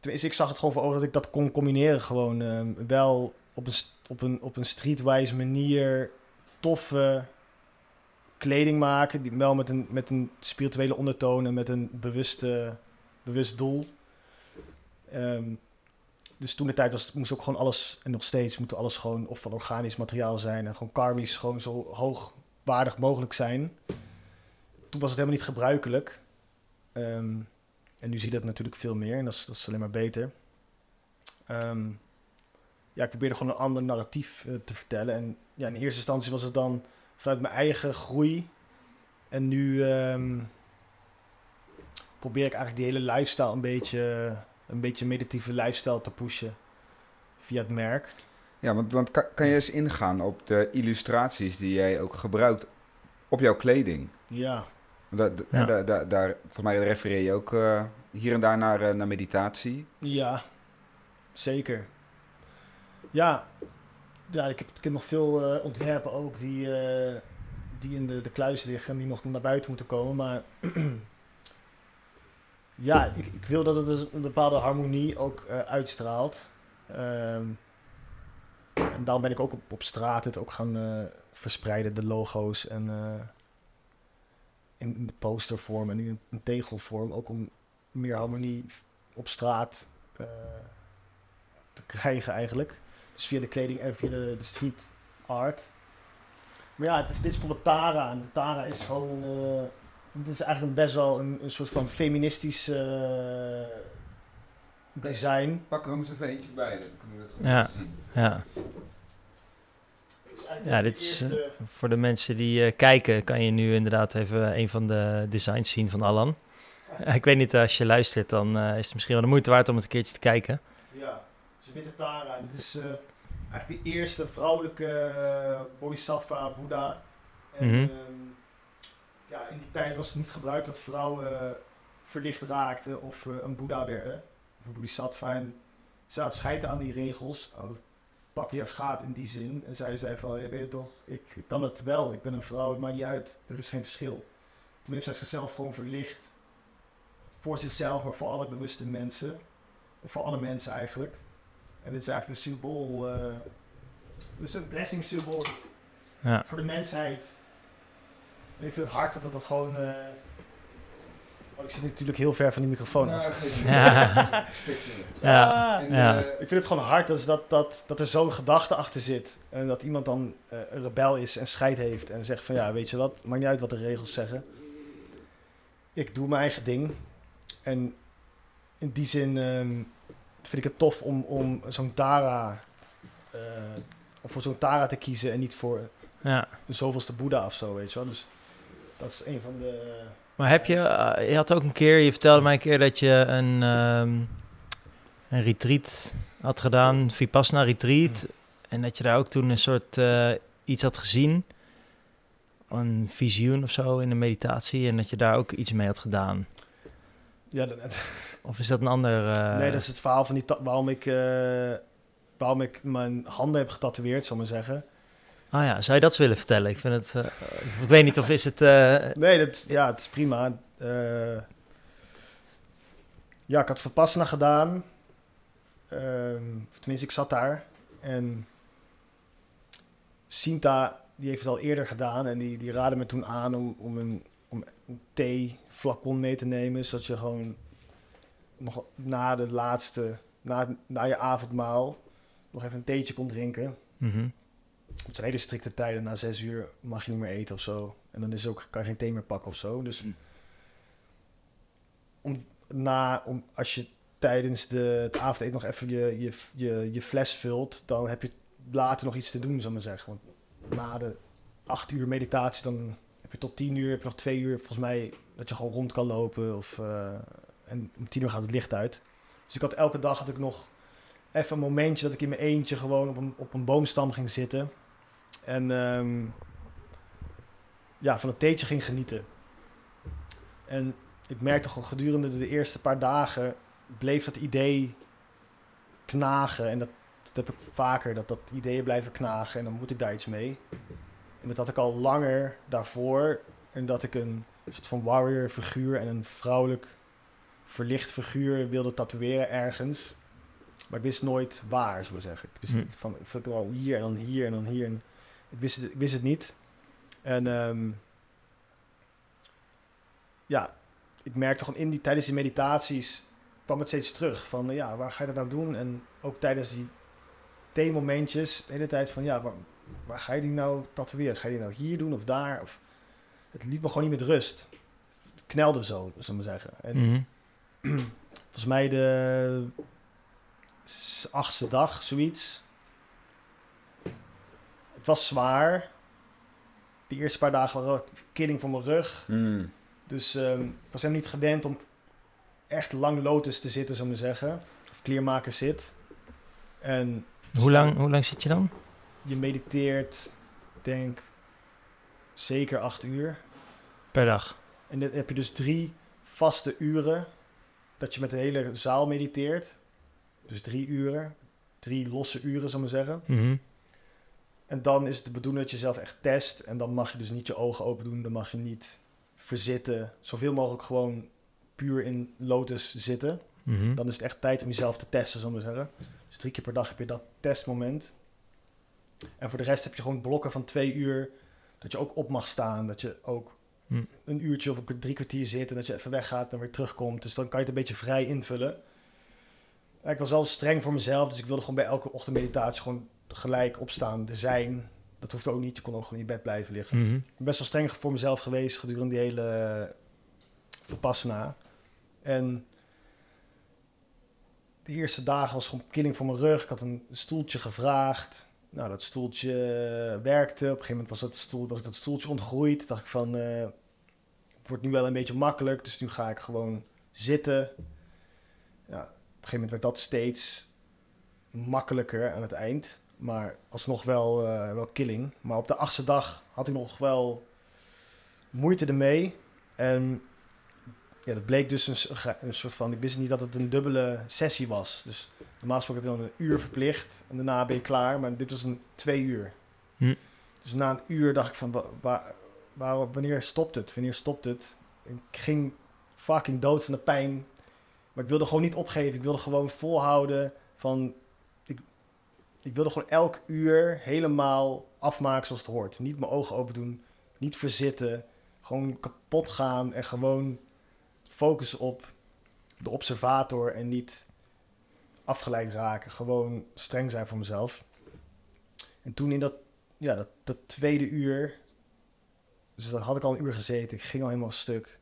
Tenminste, ik zag het gewoon voor ogen dat ik dat kon combineren. Gewoon ehm, wel op een, op, een, op een streetwise manier toffe kleding maken. Die, wel met een, met een spirituele ondertoon en met een bewuste, bewust doel. Ehm, dus toen de tijd was, moest ook gewoon alles, en nog steeds moet alles gewoon of van organisch materiaal zijn. En gewoon karmisch gewoon zo hoogwaardig mogelijk zijn. Toen was het helemaal niet gebruikelijk. Ehm, en nu zie je dat natuurlijk veel meer en dat is, dat is alleen maar beter. Ehm, ja, ik probeerde gewoon een ander narratief eh, te vertellen. En ja, in eerste instantie was het dan vanuit mijn eigen groei. En nu ehm, probeer ik eigenlijk die hele lifestyle een beetje, een beetje meditatieve lifestyle te pushen via het merk. Ja, want, want kan, kan je eens ingaan op de illustraties die jij ook gebruikt op jouw kleding? Ja, daar, daar, volgens mij refereer je ook eh, hier en daar naar, eh, naar meditatie. ja, zeker. Ja, ja ik, heb, ik heb nog veel eh, ontwerpen ook die, eh, die in de, de kluis liggen en die nog naar buiten moeten komen. Maar ja, ik, ik wil dat het dus een bepaalde harmonie ook eh, uitstraalt. Ehm, en daarom ben ik ook op, op straat het ook gaan verspreiden, de logo's en in, in de postervorm en in een tegelvorm. Ook om meer harmonie op straat te krijgen eigenlijk. Dus via de kleding en via de, de street art. Maar ja, het is, dit is voor Tara. En Tara is gewoon... eh dit is eigenlijk best wel een, een soort van feministisch eh, design. Pak er eens even eentje bij, dan kunnen we het goed Ja. zien. Ja, Ja, de dit is, eerste- voor de mensen die eh, kijken kan je nu inderdaad even een van de designs zien van Alan. Ik weet niet, als je luistert, dan eh, is het misschien wel de moeite waard om het een keertje te kijken. Is witte Tara. Het is eh, eigenlijk de eerste vrouwelijke uh, bodhisattva, Boeddha. En Mhm. ehm, ja, in die tijd was het niet gebruikt dat vrouwen eh, verlicht raakten of eh, een Boeddha werden, of een bodhisattva. En ze had scheiden aan die regels. Oh, dat patriarchaat in die zin. En zij zei van, ja, weet je toch, ik kan het wel, ik ben een vrouw, het maakt niet uit, er is geen verschil. Toen heeft zij zichzelf gewoon verlicht. Voor zichzelf, maar voor alle bewuste mensen. Voor alle mensen eigenlijk. En dit is eigenlijk een symbool. eh dus een blessing symbool Ja. voor de mensheid. Ik vind het hard dat dat gewoon. eh, Oh, ik zit natuurlijk heel ver van die microfoon af. Nou. Ja. Ja. En, Ja. eh, Ik vind het gewoon hard dus dat, dat, dat er zo'n gedachte achter zit. En dat iemand dan een rebel is en scheid heeft. En zegt van ja, weet je wat, maakt niet uit wat de regels zeggen. Ik doe mijn eigen ding. En in die zin ehm, vind ik het tof om, om zo'n Tara... om voor zo'n Tara te kiezen en niet voor ja. de zoveelste Boeddha of zo, weet je wel. Dus dat is een van de... Maar heb je, eh, je had ook een keer, je vertelde mij een keer dat je een, ehm, een retreat had gedaan, Vipassana retreat. En dat je daar ook toen een soort eh, iets had gezien. Een visioen of zo in de meditatie. En dat je daar ook iets mee had gedaan. Ja, dat, Of is dat een ander... eh, nee, dat is het verhaal van die waarom ik, eh, waarom ik mijn handen heb getatoeëerd, zal ik maar zeggen. Ah ja, zou je dat willen vertellen? Ik vind het... eh, ik weet niet of is het... Nee, dat, ja, het is prima. Ja, ik had Verpassena gedaan. Ehm, tenminste, ik zat daar. En Sinta, die heeft het al eerder gedaan. En die, die raadde me toen aan om, om een, om een theeflacon mee te nemen. Zodat je gewoon nog na de laatste, na, na je avondmaal, nog even een theetje kon drinken. mhm. Het zijn hele strikte tijden. Na zes uur mag je niet meer eten of zo. En dan is ook, kan je geen thee meer pakken of zo. Dus Mm. om, na, om, als je tijdens de, het avondeten nog even je, je, je, je fles vult... dan heb je later nog iets te doen, zou ik maar zeggen. Want na de acht uur meditatie... dan tot tien uur, heb je nog twee uur... volgens mij dat je gewoon rond kan lopen. Of, eh, en om tien uur gaat het licht uit. Dus ik had elke dag had ik nog even een momentje... dat ik in mijn eentje gewoon op een, op een boomstam ging zitten... En ehm, ja, van het theetje ging genieten. En ik merkte gewoon gedurende de eerste paar dagen bleef dat idee knagen. En dat, dat heb ik vaker, dat dat ideeën blijven knagen. En dan moet ik daar iets mee. Dat had ik al langer daarvoor. En dat ik een soort van warrior figuur en een vrouwelijk verlicht figuur wilde tatoeëren ergens. Maar ik wist nooit waar, ik zeggen. Ik wist Hm. van, ik wel hier en dan hier en dan hier. En ik wist het, ik wist het niet. En ehm, ja, ik merkte gewoon in die, tijdens die meditaties kwam het steeds terug. Van ja, waar ga je dat nou doen? En ook tijdens die theemomentjes, de hele tijd van ja, waar, ga je die nou tatoeëren? Ga je die nou hier doen of daar? Of, het liet me gewoon niet met rust. Het knelde zo, zullen we maar zeggen. En Mhm. volgens mij de achtste dag, zoiets. Het was zwaar. De eerste paar dagen waren killing voor mijn rug. mm. Dus ehm, ik was helemaal niet gewend om echt lang lotus te zitten, zullen we maar zeggen. Of kleermaker zit. En Hoe, lang, hoe lang zit je dan? Je mediteert, denk zeker acht uur. Per dag. En dan heb je dus drie vaste uren dat je met de hele zaal mediteert. Dus drie uren, drie losse uren, zullen we zeggen. Mhm. En dan is het de bedoeling dat je zelf echt test. En dan mag je dus niet je ogen open doen. Dan mag je niet verzitten. Zoveel mogelijk gewoon puur in lotus zitten. Mhm. Dan is het echt tijd om jezelf te testen, zullen we zeggen. Dus drie keer per dag heb je dat testmoment. En voor de rest heb je gewoon blokken van twee uur. Dat je ook op mag staan. Dat je ook Hm. een uurtje of drie kwartier zit. En dat je even weggaat en weer terugkomt. Dus dan kan je het een beetje vrij invullen. Ik was wel streng voor mezelf. Dus ik wilde gewoon bij elke ochtendmeditatie gewoon gelijk opstaan. Er zijn. Dat hoeft ook niet. Je kon ook gewoon in je bed blijven liggen. Mhm. Ik ben best wel streng voor mezelf geweest gedurende die hele verpassena. En de eerste dagen was gewoon killing voor mijn rug. Ik had een stoeltje gevraagd. Nou, dat stoeltje werkte. Op een gegeven moment was, dat stoel, was ik dat stoeltje ontgroeid. dacht ik van, eh, het wordt nu wel een beetje makkelijk. Dus nu ga ik gewoon zitten. Ja, op een gegeven moment werd dat steeds makkelijker aan het eind. Maar alsnog wel, eh, wel killing. Maar op de achtste dag had ik nog wel moeite ermee. En ja, dat bleek dus een, een soort van... Ik wist niet dat het een dubbele sessie was. Dus normaal gesproken heb je dan een uur verplicht. En daarna ben je klaar. Maar dit was een twee uur. Hm. Dus na een uur dacht ik van... wa- wa- waar, wanneer stopt het? Wanneer stopt het? Ik ging fucking dood van de pijn. Maar ik wilde gewoon niet opgeven. Ik wilde gewoon volhouden van... Ik, ik wilde gewoon elk uur helemaal afmaken zoals het hoort. Niet mijn ogen open doen. Niet verzitten. Gewoon kapot gaan en gewoon focussen op de observator en niet afgeleid raken. Gewoon streng zijn voor mezelf. En toen in dat, ja, dat, dat tweede uur, dus dat had ik al een uur gezeten, ik ging al helemaal stuk.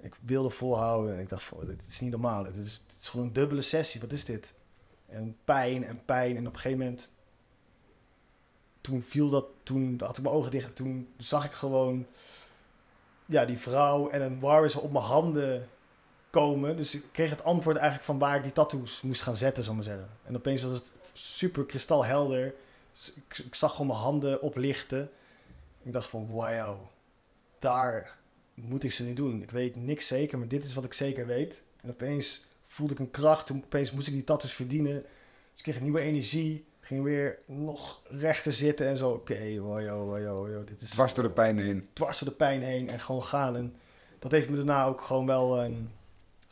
Ik wilde volhouden en ik dacht, van, dit is niet normaal. Het is, is gewoon een dubbele sessie, wat is dit? En pijn en pijn en op een gegeven moment, toen viel dat, toen had ik mijn ogen dicht en toen zag ik gewoon, ja, die vrouw en een warwis op mijn handen komen. Dus ik kreeg het antwoord eigenlijk van waar ik die tattoos moest gaan zetten, zal ik maar zeggen. En opeens was het super kristalhelder. Dus ik, ik zag gewoon mijn handen oplichten. Ik dacht van, wauw, daar moet ik ze nu doen. Ik weet niks zeker, maar dit is wat ik zeker weet. En opeens voelde ik een kracht. Toen opeens moest ik die tattoos verdienen. Dus ik kreeg een nieuwe energie. Ging weer nog rechter zitten en zo. Oké, wow, wow, wow, wow, dit is Dwars door de pijn heen. dwars door de pijn heen en gewoon gaan. En dat heeft me daarna ook gewoon wel ehm,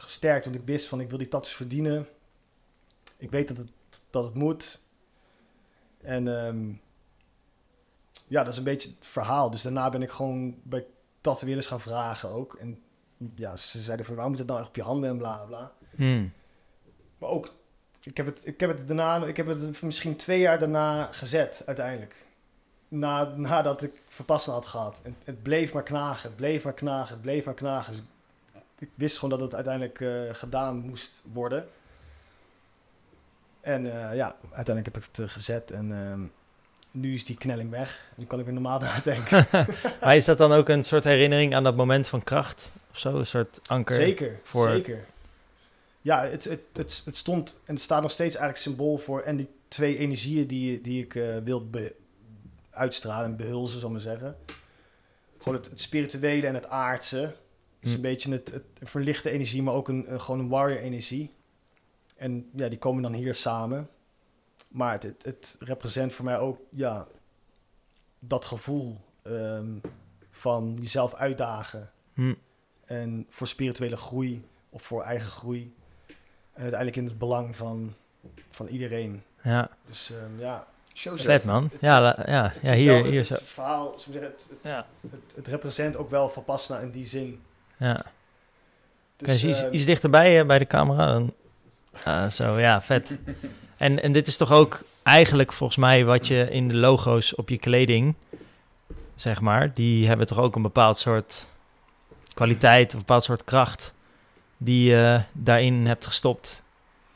gesterkt. Want ik wist van ik wil die tattoos verdienen. Ik weet dat het, dat het moet. En ehm, ja, dat is een beetje het verhaal. Dus daarna ben ik gewoon bij tatoeëerders gaan vragen ook. En ja, ze zeiden van waarom moet het nou echt op je handen en bla bla. Hm. Maar ook, ik heb het, ik heb het daarna, ik heb het misschien twee jaar daarna gezet uiteindelijk. Na, nadat ik verpassen had gehad. En het bleef maar knagen, het bleef maar knagen, het bleef maar knagen. Dus ik wist gewoon dat het uiteindelijk eh, gedaan moest worden. En eh, ja, uiteindelijk heb ik het eh, gezet en ehm, nu is die knelling weg. Nu kan ik weer normaal nadenken. Maar is dat dan ook een soort herinnering aan dat moment van kracht? Of zo, een soort anker? Zeker, voor- zeker. Ja, het, het, het, het stond en het staat nog steeds eigenlijk symbool voor en die twee energieën die, die ik wil uitstralen en behulzen, zal ik maar zeggen. Gewoon het, het spirituele en het aardse. Dus Hm. een beetje het, het een verlichte energie, maar ook een, een- gewoon een warrior energie. En ja, die komen dan hier samen. Maar het, het, het represent voor mij ook ja, dat gevoel ehm, van jezelf uitdagen. Hm. En voor spirituele groei of voor eigen groei. En uiteindelijk in het belang van, van iedereen. Ja, Dus ehm, ja. vet man. het- Ja, la- ja, het ja is hier, wel- het, hier het, zo. verhaal, we zeggen, het, het, Ja, het, het represent ook wel Vipassana in die zin. Ja. Dus, iets, ehm, iets dichterbij eh, bij de camera? Dan... Zo, ja, vet. En, en dit is toch ook eigenlijk volgens mij wat je in de logo's op je kleding, zeg maar, die hebben toch ook een bepaald soort kwaliteit of een bepaald soort kracht die je daarin hebt gestopt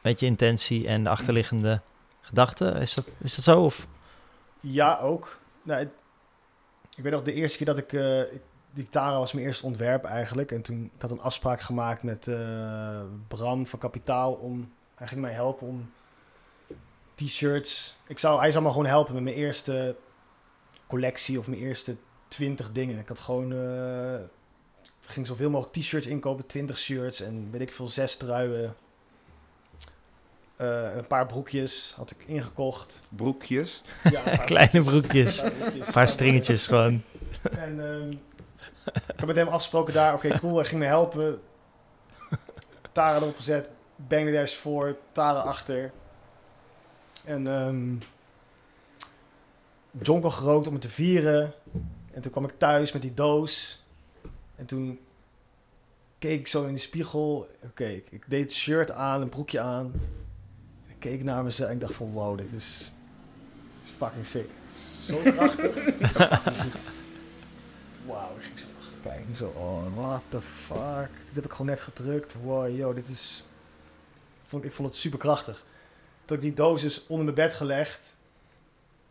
met je intentie en de achterliggende gedachten. Is dat, is dat zo? Of? Ja, ook. Nou, het- ik weet nog de eerste keer dat ik... eh ik die Tara was mijn eerste ontwerp eigenlijk. En toen ik had een afspraak gemaakt met eh, Bram van Kapitaal om... Hij ging mij helpen om t-shirts... Ik zou, hij zou me gewoon helpen met mijn eerste collectie of mijn eerste 20 dingen. Ik had gewoon... eh, ik ging zoveel mogelijk t-shirts inkopen, 20 shirts en weet ik veel, zes truien. Eh, een paar broekjes had ik ingekocht. Broekjes. Ja, een paar Kleine broekjes. broekjes. Een paar broekjes. Een paar stringetjes gewoon. En ehm, ik heb met hem afgesproken daar. Oké, cool. Hij ging me helpen. Tara erop gezet. Bangladesh voor. Tara achter. En ehm jonkel gerookt om het te vieren. En toen kwam ik thuis met die doos. En toen keek ik zo in de spiegel. Oké, ik, ik deed het shirt aan, een broekje aan. Ik keek naar mezelf en ik dacht van wow, dit is, dit is fucking sick. Zo krachtig. Wauw, ik ging zo Zo, oh, what the fuck. Dit heb ik gewoon net gedrukt. Wow, yo, dit is... Vond, ik vond het super krachtig. Toen ik die doos dus onder mijn bed gelegd.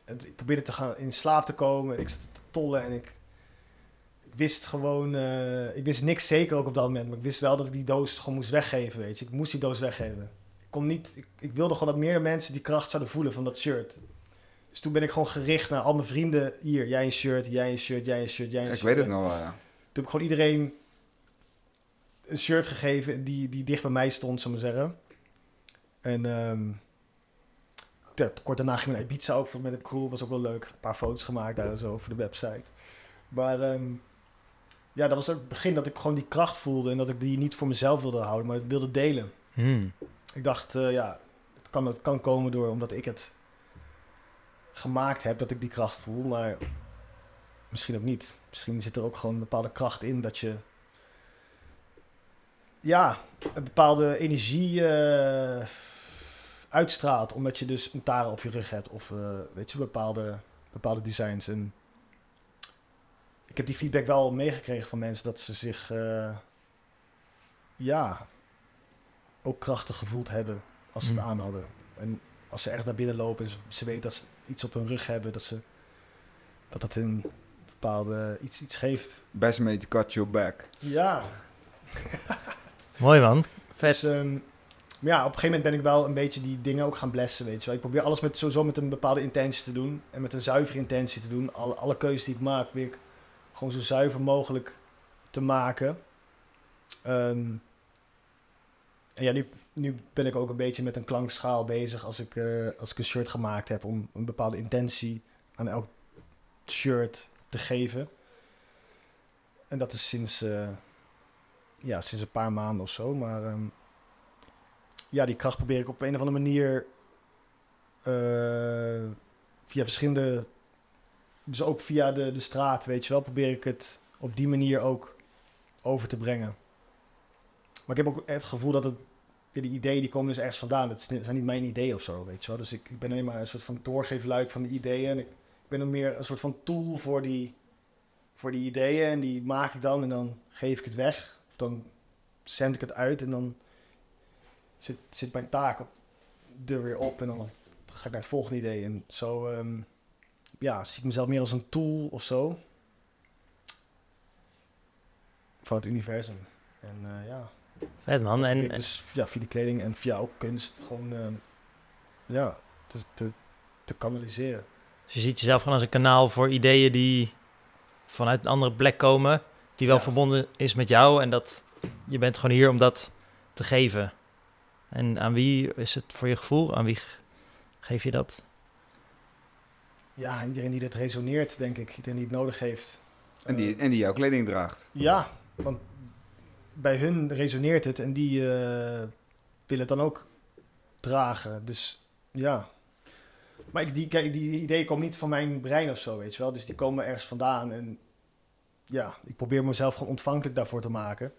En ik probeerde te gaan in slaap te komen. En ik zat te tollen en ik... Ik wist gewoon... eh, ik wist niks zeker ook op dat moment. Maar ik wist wel dat ik die doos gewoon moest weggeven, weet je. Ik moest die doos weggeven. Ik kon niet... Ik, ik wilde gewoon dat meer mensen die kracht zouden voelen van dat shirt. Dus toen ben ik gewoon gericht naar al mijn vrienden. Hier, jij een shirt, jij een shirt, jij een shirt, jij een Ik shirt. weet het nog wel, ja. Toen heb ik gewoon iedereen een shirt gegeven die, die dicht bij mij stond, zullen we maar zeggen. En ehm, ja, kort daarna ging ik naar Ibiza ook voor- met een crew. Was ook wel leuk. Een paar foto's gemaakt daar en zo voor de website. Maar ehm, ja, dat was ook het begin dat ik gewoon die kracht voelde. En dat ik die niet voor mezelf wilde houden, maar wilde delen. Hmm. Ik dacht, eh, ja, het kan, het kan komen door omdat ik het gemaakt heb, dat ik die kracht voel. Maar misschien ook niet. Misschien zit er ook gewoon een bepaalde kracht in dat je... Ja, een bepaalde energie eh, uitstraalt. Omdat je dus een taren op je rug hebt. Of eh, weet je, bepaalde, bepaalde designs. En ik heb die feedback wel meegekregen van mensen dat ze zich... eh, ja, ook krachtig gevoeld hebben als ze het Mm. aan hadden. En als ze ergens naar binnen lopen en ze, ze weten dat ze iets op hun rug hebben, dat ze dat het een bepaalde iets, iets geeft. Best made to cut your back. Ja, Mooi man. Vet. Dus, ehm, maar ja, op een gegeven moment ben ik wel een beetje die dingen ook gaan blessen, weet je wel. Ik probeer alles met, sowieso met een bepaalde intentie te doen. En met een zuivere intentie te doen. Alle, alle keuzes die ik maak, probeer ik gewoon zo zuiver mogelijk te maken. Ehm, en ja, nu, nu ben ik ook een beetje met een klankschaal bezig als ik, eh, als ik een shirt gemaakt heb. Om een bepaalde intentie aan elk shirt te geven. En dat is sinds... eh, ja, sinds een paar maanden of zo. Maar ehm, ja, die kracht probeer ik op een of andere manier eh, via verschillende, dus ook via de, de straat, weet je wel, probeer ik het op die manier ook over te brengen. Maar ik heb ook het gevoel dat het, ja, die ideeën die komen dus ergens vandaan. Het zijn niet mijn ideeën of zo, weet je wel. Dus ik, ik ben alleen maar een soort van doorgeefluik van de ideeën. En ik ben dan meer een soort van tool voor die, voor die ideeën. En die maak ik dan en dan geef ik het weg. Of dan zend ik het uit en dan zit, zit mijn taak op, er weer op. En dan ga ik naar het volgende idee. En zo ehm, ja, zie ik mezelf meer als een tool of zo. Van het universum. En eh, ja, Vet man. En, dus ja, via die kleding en via ook kunst gewoon ehm, ja, te, te, te kanaliseren. Dus je ziet jezelf gewoon als een kanaal voor ideeën die vanuit een andere plek komen. Die wel Ja. verbonden is met jou. En dat je bent gewoon hier om dat te geven. En aan wie is het voor je gevoel? Aan wie ge- geef je dat? Ja, iedereen die dit resoneert, denk ik. Iedereen die het nodig heeft. En die, Eh, en die jouw kleding draagt. Ja, want bij hun resoneert het en die eh, willen het dan ook dragen. Dus ja. Maar die, kijk, die ideeën komen niet van mijn brein of zo, weet je wel. Dus die komen ergens vandaan. En ja, ik probeer mezelf gewoon ontvankelijk daarvoor te maken.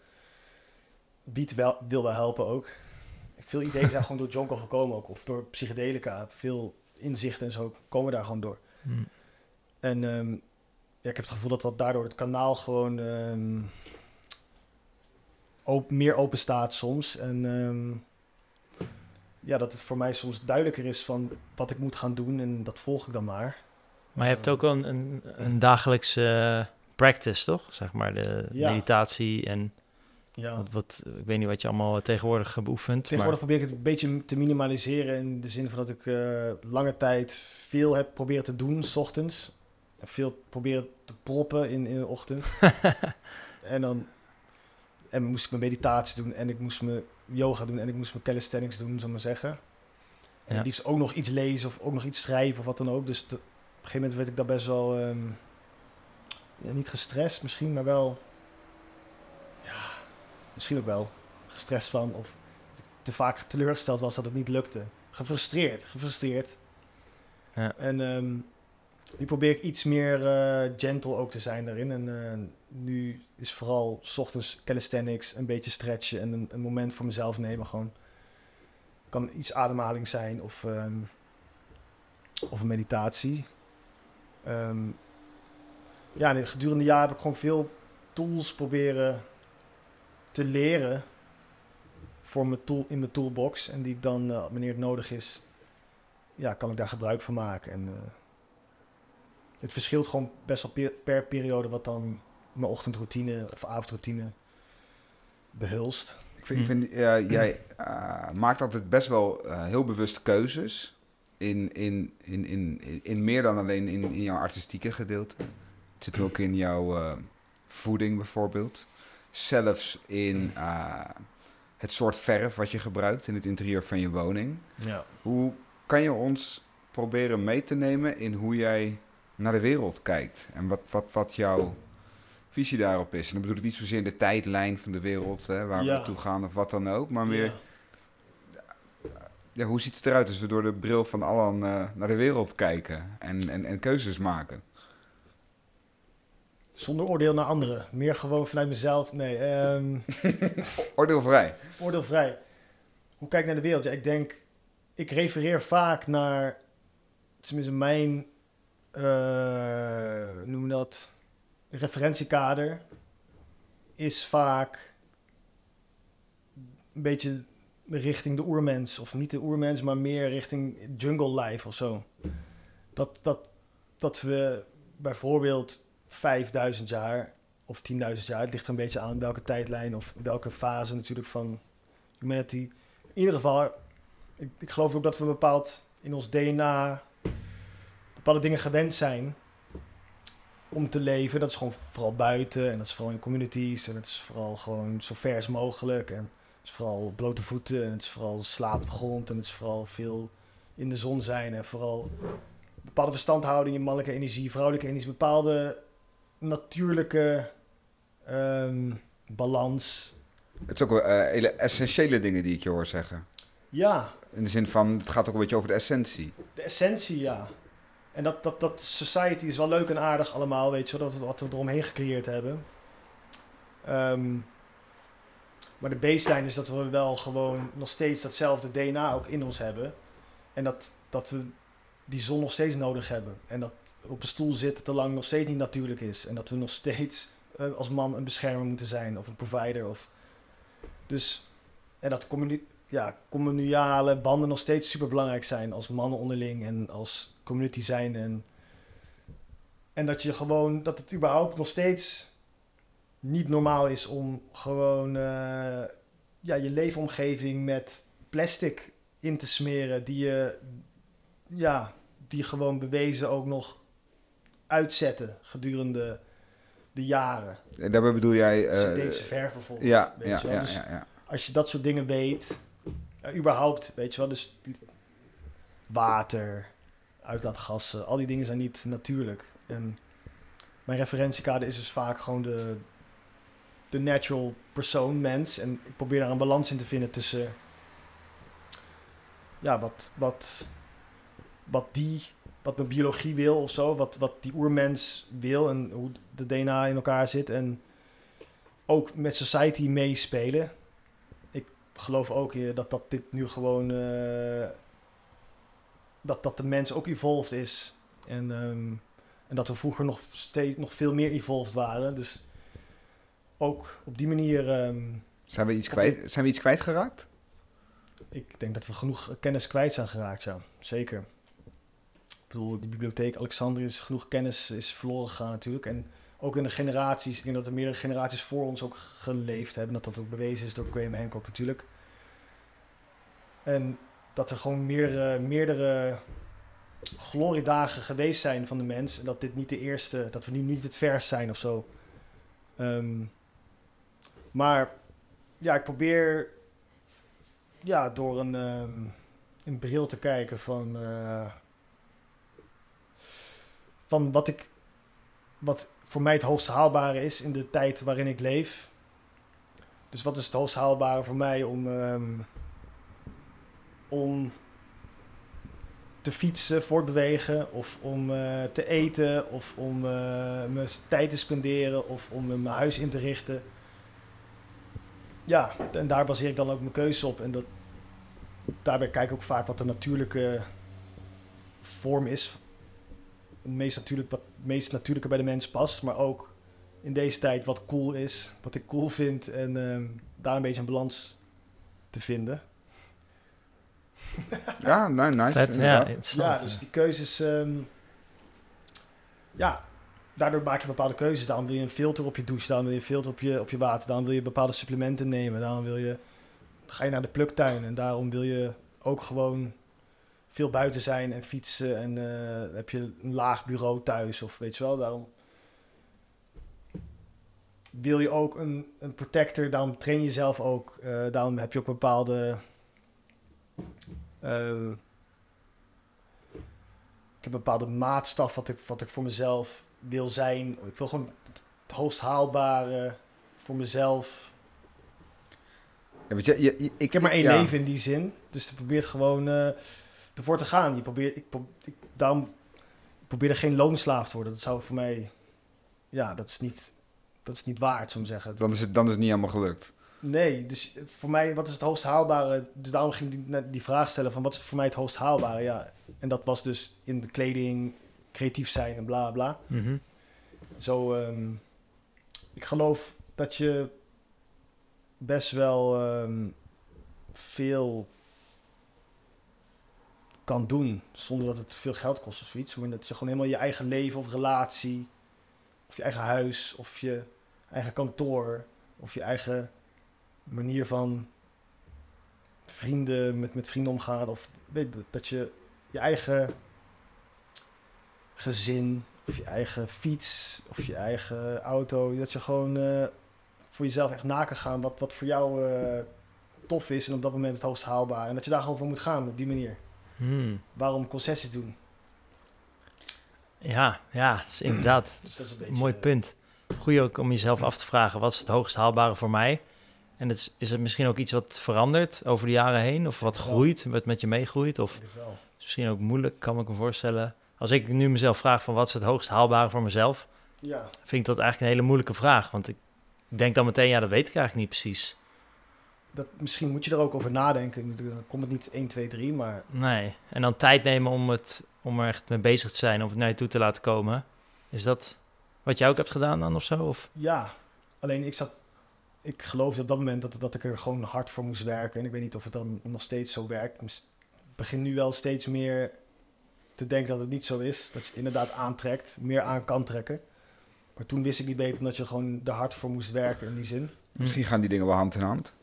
Beat wel, wil wel helpen ook. Veel ideeën zijn gewoon door Jonko gekomen ook. Of door psychedelica. Veel inzichten en zo komen daar gewoon door. Hm. En ehm, ja, ik heb het gevoel dat dat daardoor het kanaal gewoon op, meer open staat soms. En ehm, ja, dat het voor mij soms duidelijker is van wat ik moet gaan doen. En dat volg ik dan maar. Maar je hebt ook wel een, een, een dagelijkse eh, practice, toch? Zeg maar de Ja. meditatie en Ja. wat, wat, ik weet niet wat je allemaal tegenwoordig beoefent. Tegenwoordig probeer ik het een beetje te minimaliseren. In de zin van dat ik eh, lange tijd veel heb proberen te doen, s ochtends. En veel proberen te proppen in, in de ochtend. en dan en moest ik mijn meditatie doen. En ik moest mijn yoga doen. En ik moest mijn calisthenics doen, zal ik maar zeggen. En Ja. liefst ook nog iets lezen of ook nog iets schrijven of wat dan ook. Dus de- op een gegeven moment werd ik daar best wel... ehm, ja, niet gestrest misschien, maar wel... Ja, misschien ook wel gestrest van. Of te vaak teleurgesteld was dat het niet lukte. Gefrustreerd, gefrustreerd. Ja. En ehm nu probeer ik iets meer eh, gentle ook te zijn daarin. En eh, nu is vooral 's ochtends calisthenics, een beetje stretchen en een, moment voor mezelf nemen. Gewoon kan iets ademhaling zijn of, ehm, of een meditatie. Ehm, ja, gedurende het jaar heb ik gewoon veel tools proberen te leren voor mijn tool, in mijn toolbox. En die dan, eh, wanneer het nodig is, ja, kan ik daar gebruik van maken. En eh, het verschilt gewoon best wel per, per periode wat dan mijn ochtendroutine of avondroutine behulst. Ik vind, Hm. ik vind ja, jij eh, maakt altijd best wel eh, heel bewust keuzes in, in, in, in, in, in meer dan alleen in, in jouw artistieke gedeelte. Het zit ook in jouw eh, voeding bijvoorbeeld. Zelfs in eh, het soort verf wat je gebruikt in het interieur van je woning. Ja. Hoe kan je ons proberen mee te nemen in hoe jij naar de wereld kijkt? En wat, wat, wat jouw visie daarop is? En dan bedoel ik niet zozeer de tijdlijn van de wereld, hè, waar we naartoe gaan of wat dan ook. Maar meer, Ja. hoe ziet het eruit als we door de bril van Allan eh, naar de wereld kijken en, en, en keuzes maken? Zonder oordeel naar anderen. Meer gewoon vanuit mezelf. Nee, ehm, Oordeelvrij. oordeelvrij. Hoe kijk ik naar de wereld? Ja, ik denk, ik refereer vaak naar, tenminste mijn, hoe noem dat, referentiekader is vaak een beetje richting de oermens. Of niet de oermens, maar meer richting jungle life of zo. Dat, dat, dat we bijvoorbeeld 5000 jaar of 10.000 jaar, het ligt er een beetje aan welke tijdlijn of welke fase natuurlijk van humanity. In ieder geval, ik, ik geloof ook dat we bepaald in ons DNA bepaalde dingen gewend zijn om te leven. Dat is gewoon vooral buiten en dat is vooral in communities en het is vooral gewoon zo ver als mogelijk en het is vooral blote voeten en het is vooral slaap op de grond en het is vooral veel in de zon zijn en vooral bepaalde verstandhouding in mannelijke energie, vrouwelijke energie, bepaalde natuurlijke ehm, balans. Het is ook wel eh, hele essentiële dingen die ik je hoor zeggen. Ja, In de zin van, het gaat ook een beetje over de essentie. de essentie, ja. En dat, dat, dat society is wel leuk en aardig allemaal, weet je wel, dat wat we eromheen gecreëerd hebben. Ehm, maar de baseline is dat we wel gewoon nog steeds datzelfde DNA ook in ons hebben. En dat, dat we die zon nog steeds nodig hebben. En dat op een stoel zitten te lang nog steeds niet natuurlijk is. En dat we nog steeds eh, als man een beschermer moeten zijn of een provider. Of... Dus, en dat ja, communale banden nog steeds super belangrijk zijn als mannen onderling en als community zijn. En, en dat je gewoon, dat het überhaupt nog steeds niet normaal is om gewoon eh, ja, je leefomgeving met plastic in te smeren, die je, ja, die gewoon bewezen ook nog uitzetten gedurende de jaren. En daarbij bedoel jij... eh, Synthetische verf bijvoorbeeld. ja, weet ja, je wel. ja, Dus ja, ja. als je dat soort dingen weet, überhaupt, weet je wel, dus water, uitlaatgassen, al die dingen zijn niet natuurlijk. En mijn referentiekader is dus vaak gewoon de, de natural persoon, mens. En ik probeer daar een balans in te vinden tussen, ja, wat, wat, wat die, wat mijn biologie wil of zo, wat, wat die oermens wil en hoe de DNA in elkaar zit. En ook met society meespelen geloof ook dat, dat dit nu gewoon. eh, dat, dat de mens ook evolved is. En, ehm, en dat we vroeger nog, steeds, nog veel meer evolved waren. Dus ook op die manier. ehm, Zijn, we iets kwijt, zijn we iets kwijtgeraakt? ik denk dat we genoeg kennis kwijt zijn geraakt, ja. Zeker. Ik bedoel, die bibliotheek Alexandrië is genoeg kennis is verloren gegaan natuurlijk. En ook in de generaties, ik denk dat er meerdere generaties voor ons ook geleefd hebben. Dat dat ook bewezen is door Graham Hancock natuurlijk. En dat er gewoon meerdere, meerdere gloriedagen geweest zijn van de mens. En dat dit niet de eerste, dat we nu niet het vers zijn of zo. Ehm, maar ja, ik probeer ja, door een, ehm, een bril te kijken van, eh, van wat ik wat voor mij het hoogst haalbare is in de tijd waarin ik leef. Dus wat is het hoogst haalbare voor mij om, ehm, om te fietsen, voortbewegen, of om eh, te eten, of om eh, mijn tijd te spenderen, of om mijn huis in te richten. Ja, en daar baseer ik dan ook mijn keuze op. En dat, daarbij kijk ik ook vaak wat de natuurlijke vorm is. Het meest, natuurlijk, wat het meest natuurlijke bij de mens past. Maar ook in deze tijd wat cool is. Wat ik cool vind. En ehm, daar een beetje een balans te vinden. Ja, nice. Vet, ja. Ja, dus die keuzes... ehm, ja, daardoor maak je bepaalde keuzes. Daarom wil je een filter op je douche. Daarom wil je een filter op je, op je water. Daarom wil je bepaalde supplementen nemen. Daarom wil je, ga je naar de pluktuin. En daarom wil je ook gewoon veel buiten zijn en fietsen en eh, heb je een laag bureau thuis of weet je wel, daarom wil je ook een, een protector, daarom train je zelf ook, eh, daarom heb je ook bepaalde eh, ik heb een bepaalde maatstaf wat ik, wat ik voor mezelf wil zijn. Ik wil gewoon het, hoogst haalbare voor mezelf. Ja, je, je- je- Ik heb maar één ja. leven in die zin. Dus je probeert gewoon ervoor te gaan. Je probeert, ik, pro- ik, daarom ik probeer er geen loonslaaf te worden. Dat zou voor mij... Ja, dat is niet, dat is niet waard, zou ik zeggen. Dan is, het, dan is het niet helemaal gelukt. Nee, dus voor mij, wat is het hoogst haalbare? Dus daarom ging ik die, die vraag stellen van, wat is voor mij het hoogst haalbare? Ja, en dat was dus in de kleding, creatief zijn en bla bla. Mhm. Zo, ehm, ik geloof dat je best wel ehm, veel kan doen zonder dat het veel geld kost of zoiets. Maar dat je gewoon helemaal je eigen leven of relatie, of je eigen huis, of je eigen kantoor, of je eigen manier van vrienden met, met vrienden omgaan, of weet dat je je eigen gezin, of je eigen fiets, of je eigen auto, dat je gewoon eh, voor jezelf echt na kan gaan wat, wat voor jou eh, tof is en op dat moment het hoogst haalbaar. En dat je daar gewoon voor moet gaan op die manier. Hmm. Waarom concessies doen? Ja, ja, is inderdaad. Dus dat is een beetje, Mooi eh, punt. Goeie ook om jezelf af te vragen, wat is het hoogst haalbare voor mij? En het is, is het misschien ook iets wat verandert over de jaren heen? Of wat groeit, wat met je meegroeit? Of wel. is misschien ook moeilijk, kan ik me voorstellen. Als ik nu mezelf vraag van wat is het hoogst haalbare voor mezelf? Ja, Vind ik dat eigenlijk een hele moeilijke vraag. Want ik denk dan meteen, ja, dat weet ik eigenlijk niet precies. Dat, misschien moet je er ook over nadenken. Dan komt het niet 1, 2, 3, maar Nee. En dan tijd nemen om, het, om er echt mee bezig te zijn, om het naar je toe te laten komen. Is dat wat jij ook hebt gedaan dan of zo? Of? ja. Alleen ik zat, ik geloofde op dat moment dat, dat ik er gewoon hard voor moest werken. En ik weet niet of het dan nog steeds zo werkt. Ik begin nu wel steeds meer te denken dat het niet zo is. Dat je het inderdaad aantrekt, meer aan kan trekken. Maar toen wist ik niet beter dan dat je gewoon er hard voor moest werken in die zin. Misschien gaan die dingen wel hand in hand.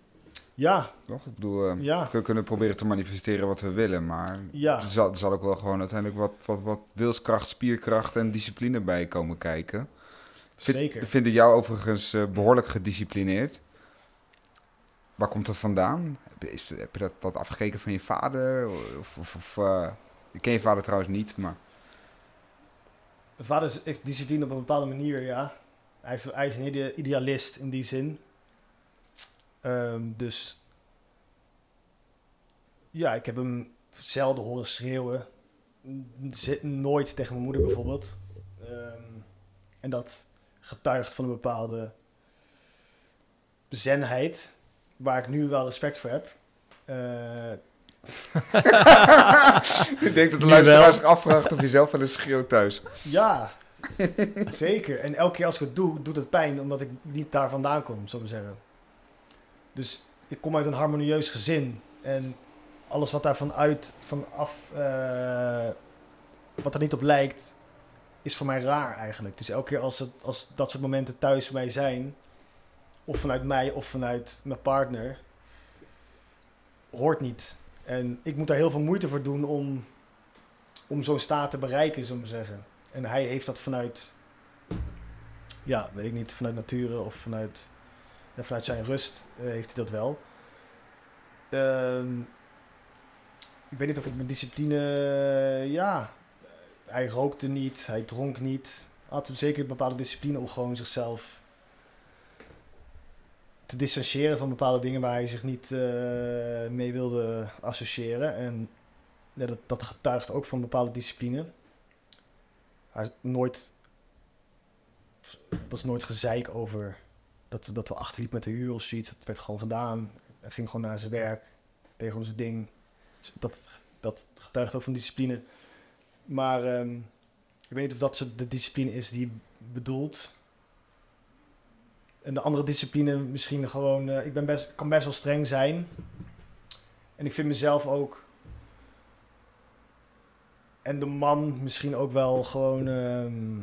Ja, Toch? Ik bedoel, eh, ja, we kunnen proberen te manifesteren wat we willen, maar ja. er, zal, er zal ook wel gewoon uiteindelijk wat, wat, wat wilskracht, spierkracht en discipline bij komen kijken. Vind, Zeker. Vind ik jou overigens eh, behoorlijk gedisciplineerd. Waar komt dat vandaan? Heb je, is, heb je dat, dat afgekeken van je vader? Of, of, of, eh, ik ken je vader trouwens niet, maar Mijn vader is- heeft discipline op een bepaalde manier, ja. Hij, hij is een ide- idealist in die zin. Ehm, dus ja, ik heb hem zelden horen schreeuwen. Nooit tegen mijn moeder bijvoorbeeld. Ehm, en dat getuigt van een bepaalde zenheid, waar ik nu wel respect voor heb. Eh, ik denk dat de Nu luisteraar wel. zich afvraagt of je zelf wel eens schreeuwt thuis. Ja, zeker. En elke keer als ik het doe, doet het pijn omdat ik niet daar vandaan kom, zou ik maar zeggen. Dus ik kom uit een harmonieus gezin. En alles wat daarvan uit, vanaf, eh, wat er niet op lijkt, is voor mij raar eigenlijk. Dus elke keer als, het, als dat soort momenten thuis bij mij zijn, of vanuit mij of vanuit mijn partner, hoort niet. En ik moet daar heel veel moeite voor doen om, om zo'n staat te bereiken, ik maar zeggen. En hij heeft dat vanuit, ja, weet ik niet, vanuit nature of vanuit, vanuit zijn rust eh, heeft hij dat wel. Ehm, ik weet niet of ik mijn discipline, eh, ja, hij rookte niet, hij dronk niet. Had zeker bepaalde discipline om gewoon zichzelf te distancieren van bepaalde dingen waar hij zich niet eh, mee wilde associëren. En dat, dat getuigt ook van bepaalde discipline. Hij nooit, was nooit gezeik over dat, dat we achterliep met de huur of zoiets. Het werd gewoon gedaan. Hij ging gewoon naar zijn werk, deed gewoon zijn ding. Dus dat, dat getuigt ook van discipline. Maar ehm, ik weet niet of dat de discipline is die bedoelt. En de andere discipline misschien gewoon... eh, ik ben best, kan best wel streng zijn. En ik vind mezelf ook... En de man misschien ook wel gewoon... ehm,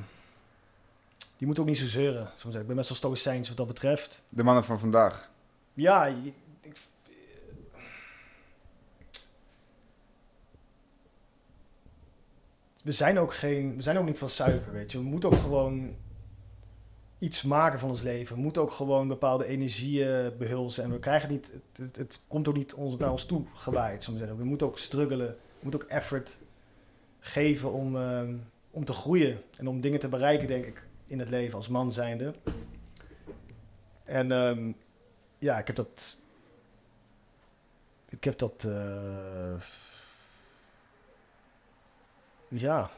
die moet ook niet zo zeuren. Zeggen. Ik ben best wel stoïcijns wat dat betreft. De mannen van vandaag. Ja, ik, we zijn ook geen, we zijn ook niet van suiker, weet je. We moeten ook gewoon iets maken van ons leven. We moeten ook gewoon bepaalde energieën behulzen. En we krijgen niet, het, het, het komt ook niet ons, naar ons toe gewaaid, ik zeggen. We moeten ook struggelen, we moeten ook effort geven om, ehm, om te groeien en om dingen te bereiken, denk ik, in het leven als man zijnde. En ehm, ja, ik heb dat. Ik heb dat. eh, ja.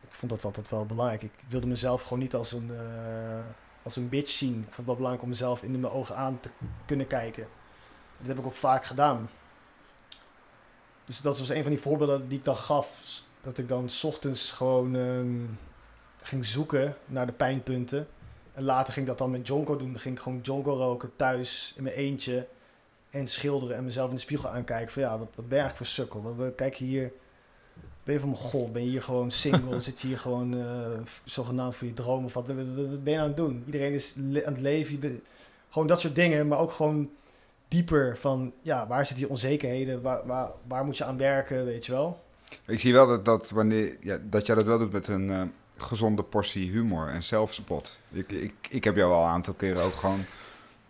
Ik vond dat altijd wel belangrijk. Ik wilde mezelf gewoon niet als een, eh, als een bitch zien. Ik vond het wel belangrijk om mezelf in mijn ogen aan te kunnen kijken. Dat heb ik ook vaak gedaan. Dus dat was een van die voorbeelden die ik dan gaf. Dat ik dan 's ochtends gewoon ehm, ging zoeken naar de pijnpunten. En later ging ik dat dan met Jonko doen. Dan ging ik gewoon Jonko roken thuis in mijn eentje. En schilderen en mezelf in de spiegel aankijken. Van ja, wat, wat ben je eigenlijk voor sukkel? Wat, wat- kijk je hier... Ben je van mijn god? Ben je hier gewoon single? Zit je hier gewoon eh, zogenaamd voor je droom? Of wat, wat, wat- wat ben je aan het doen? Iedereen is aan het leven. Bent- gewoon dat soort dingen. Maar ook gewoon dieper van... Ja, waar zitten die onzekerheden? Waar, waar, waar moet je aan werken? Weet je wel? Ik zie wel dat, dat, wanneer, ja, dat jij dat wel doet met een gezonde portie humor en zelfspot. Ik, ik, ik heb jou al een aantal keren ook gewoon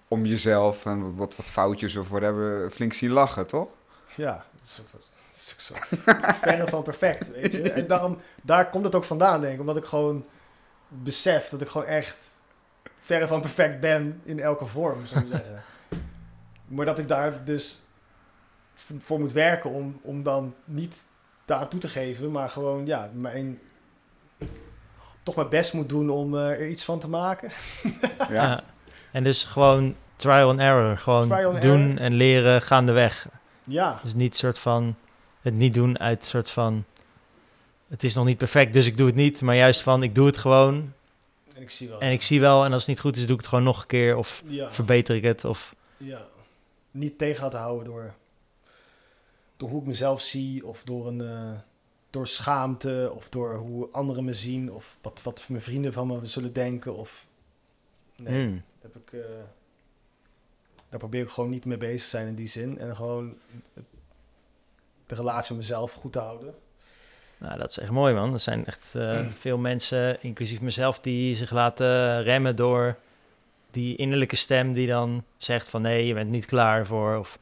om jezelf en wat, wat, wat foutjes of whatever flink zien lachen, toch? Ja, dat is ook, dat is ook zo. Verre van perfect, weet je. En daarom, daar komt het ook vandaan, denk ik. Omdat ik gewoon besef dat ik gewoon echt verre van perfect ben in elke vorm, zou ik zeggen. Maar dat ik daar dus voor moet werken om, om dan niet daar toe te geven, maar gewoon, ja, mijn, toch mijn best moet doen om eh, er iets van te maken. Ja. En dus gewoon trial and error. Gewoon and doen error. en leren gaandeweg. Ja, Dus niet soort van het niet doen uit soort van het is nog niet perfect, dus ik doe het niet. Maar juist van ik doe het gewoon en ik zie wel. en ik zie wel en als het niet goed is, doe ik het gewoon nog een keer of ja. verbeter ik het. Of ja, niet tegen laten houden door, door hoe ik mezelf zie of door, een, eh, door schaamte of door hoe anderen me zien of wat, wat mijn vrienden van me zullen denken. Of, nee, Hmm. heb ik, eh, daar probeer ik gewoon niet mee bezig te zijn in die zin. En gewoon de relatie met mezelf goed te houden. Nou, dat is echt mooi, man. Er zijn echt eh, veel mensen, inclusief mezelf, die zich laten remmen door die innerlijke stem die dan zegt van nee, je bent niet klaar voor of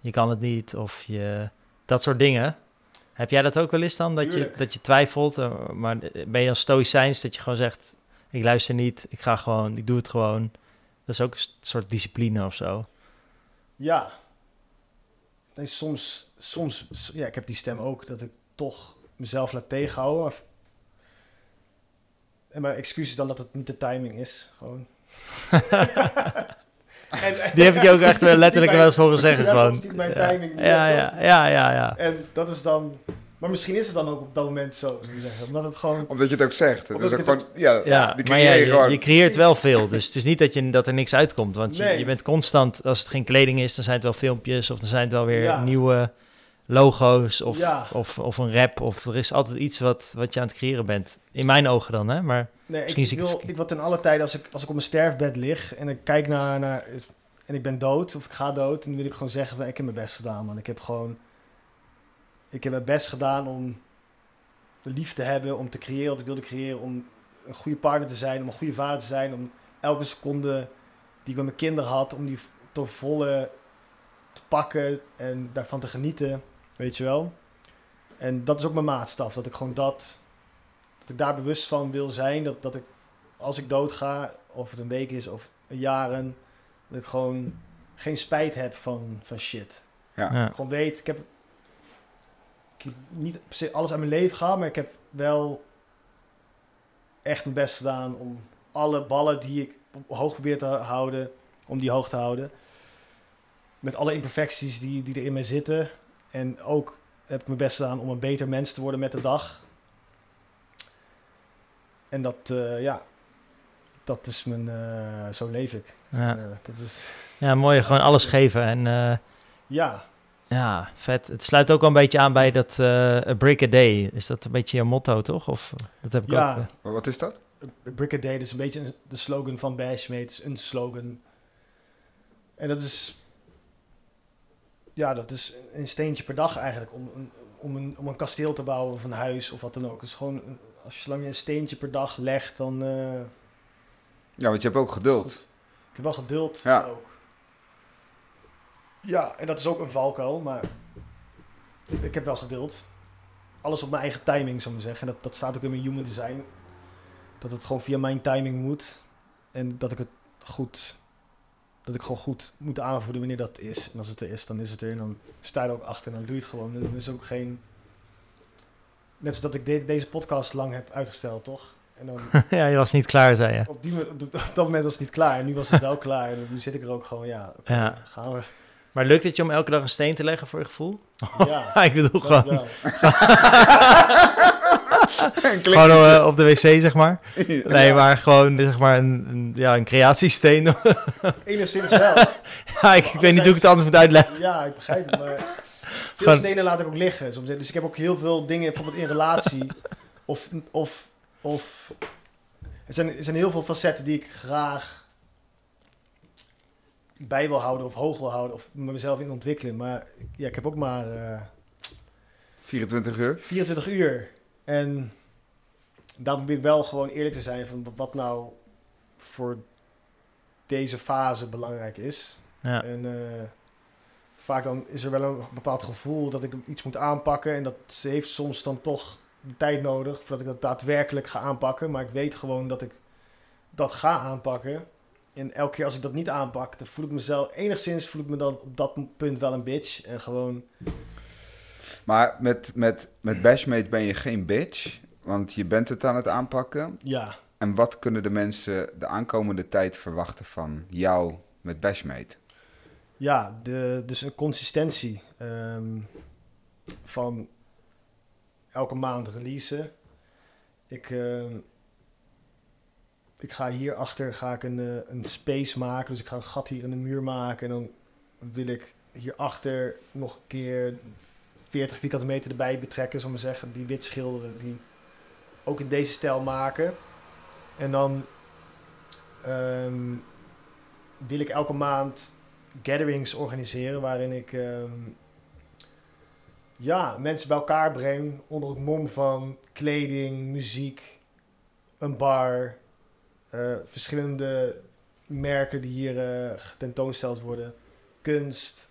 je kan het niet of je dat soort dingen. Heb jij dat ook wel eens dan? Dat je, dat je twijfelt, eh, maar ben je als stoïcijns dat je gewoon zegt, ik luister niet, ik ga gewoon, ik doe het gewoon. Dat is ook een soort discipline of zo. Ja. Nee, soms, soms, ja, ik heb die stem ook dat ik toch mezelf laat tegenhouden. Maar, en mijn excuus is dan dat het niet de timing is, gewoon. En- Die heb ik je ook echt wel letterlijk wel eens horen zeggen Ja, dat gewoon. is niet mijn ja. timing. Ja, ja, ja, ja, ja. En dat is dan... Maar misschien is het dan ook op dat moment zo. Omdat het gewoon... Omdat je het ook zegt. Het Omdat is ook gewoon, het ja, Ja, die maar ja, je je, gewoon. je creëert wel veel. Dus het is niet dat, je, dat er niks uitkomt. Want je, Nee. je bent constant, als het geen kleding is, dan zijn het wel filmpjes. Of dan zijn het wel weer Ja. nieuwe logo's. Of, Ja. of, of een rap. Of er is altijd iets wat, wat je aan het creëren bent. In mijn ogen dan, hè. Maar Nee, ik, Misschien ik zie ik wil, ik wil ten alle tijde, als ik, als ik op mijn sterfbed lig en ik kijk naar, naar... En ik ben dood, of ik ga dood, dan wil ik gewoon zeggen van... Ik heb mijn best gedaan, man. Ik heb gewoon... Ik heb mijn best gedaan om lief te hebben, om te creëren wat ik wilde creëren. Om een goede partner te zijn, om een goede vader te zijn. Om elke seconde die ik met mijn kinderen had, om die te volle te pakken en daarvan te genieten. Weet je wel? En dat is ook mijn maatstaf, dat ik gewoon dat dat ik daar bewust van wil zijn. Dat, dat ik als ik doodga, of het een week is of jaren, dat ik gewoon geen spijt heb van, van shit. Ja. ja. Ik gewoon weet, ik heb, ik heb niet per se alles aan mijn leven gehad, maar ik heb wel echt mijn best gedaan om alle ballen die ik hoog probeer te houden, om die hoog te houden. Met alle imperfecties die, die er in mij zitten. En ook heb ik mijn best gedaan om een beter mens te worden met de dag. En dat, eh, ja, dat is mijn, eh, zo leef ik. Ja. Eh, dat is, ja, mooi. Gewoon alles geven. En eh, ja, ja, vet. Het sluit ook wel een beetje aan bij dat eh a brick a day. Is dat een beetje je motto, toch? Of dat heb ik Ja. ook... Maar Wat is dat? Brick a Day is een beetje een- de slogan van Bashmate. Het is een slogan. En dat is... Ja, dat is een steentje per dag eigenlijk. Om, om een, om een kasteel te bouwen of een huis of wat dan ook. Het is gewoon, als je zolang je een steentje per dag legt, dan... eh, Ja, want je hebt ook geduld. Ik heb wel geduld Ja. ook. Ja, en dat is ook een valkuil, maar ik heb wel geduld. Alles op mijn eigen timing, zou ik maar zeggen. En dat, dat staat ook in mijn human design. Dat het gewoon via mijn timing moet. En dat ik het goed... Dat ik gewoon goed moet aanvoelen wanneer dat is. En als het er is, dan is het er. En dan sta je er ook achter en dan doe je het gewoon. En dan is ook geen... Net zoals dat ik de- deze podcast lang heb uitgesteld, toch? En dan ja, je was niet klaar, zei je. op, die, op dat moment was het niet klaar. En nu was het wel klaar. En nu zit ik er ook gewoon, ja, Ja. gaan we. Maar lukt het je om elke dag een steen te leggen voor je gevoel? Ja, ik bedoel gewoon. gewoon eh, op de wc, zeg maar. Nee, maar gewoon zeg maar een, een, ja, een creatiesteen. Enigszins wel. ja, ik, ik weet niet hoe ik het anders moet uitleggen. Ja, ik begrijp het, maar veel Gewoon- stenen laat ik ook liggen. Soms. Dus ik heb ook heel veel dingen, bijvoorbeeld in relatie. Of, of, of er, zijn, er zijn heel veel facetten die ik graag bij wil houden of hoog wil houden. Of mezelf in ontwikkelen. Maar ja, ik heb ook maar... eh, 24 uur. 24 uur. En daar probeer ik wel gewoon eerlijk te zijn van wat nou voor deze fase belangrijk is. Ja. En eh, vaak dan is er wel een bepaald gevoel dat ik iets moet aanpakken. En dat ze heeft soms dan toch de tijd nodig voordat ik dat daadwerkelijk ga aanpakken. Maar ik weet gewoon dat ik dat ga aanpakken. En elke keer als ik dat niet aanpak, dan voel ik mezelf... Enigszins voel ik me dan op dat punt wel een bitch. En gewoon... Maar met, met, met Bashmate ben je geen bitch, want je bent het aan het aanpakken. Ja, En wat kunnen de mensen de aankomende tijd verwachten van jou met Bashmate? Ja, de, dus een consistentie ehm, van elke maand releasen. Ik, ehm, ik ga hierachter ga ik een, eh, een space maken. Dus ik ga een gat hier in de muur maken. En dan wil ik hierachter nog een keer 40 vierkante meter erbij betrekken, we maar zeggen. Die wit schilderen, die ook in deze stijl maken. En dan ehm, wil ik elke maand gatherings organiseren waarin ik ehm, ja, mensen bij elkaar breng onder het mom van kleding, muziek, een bar, eh, verschillende merken die hier eh, getentoonsteld worden, kunst,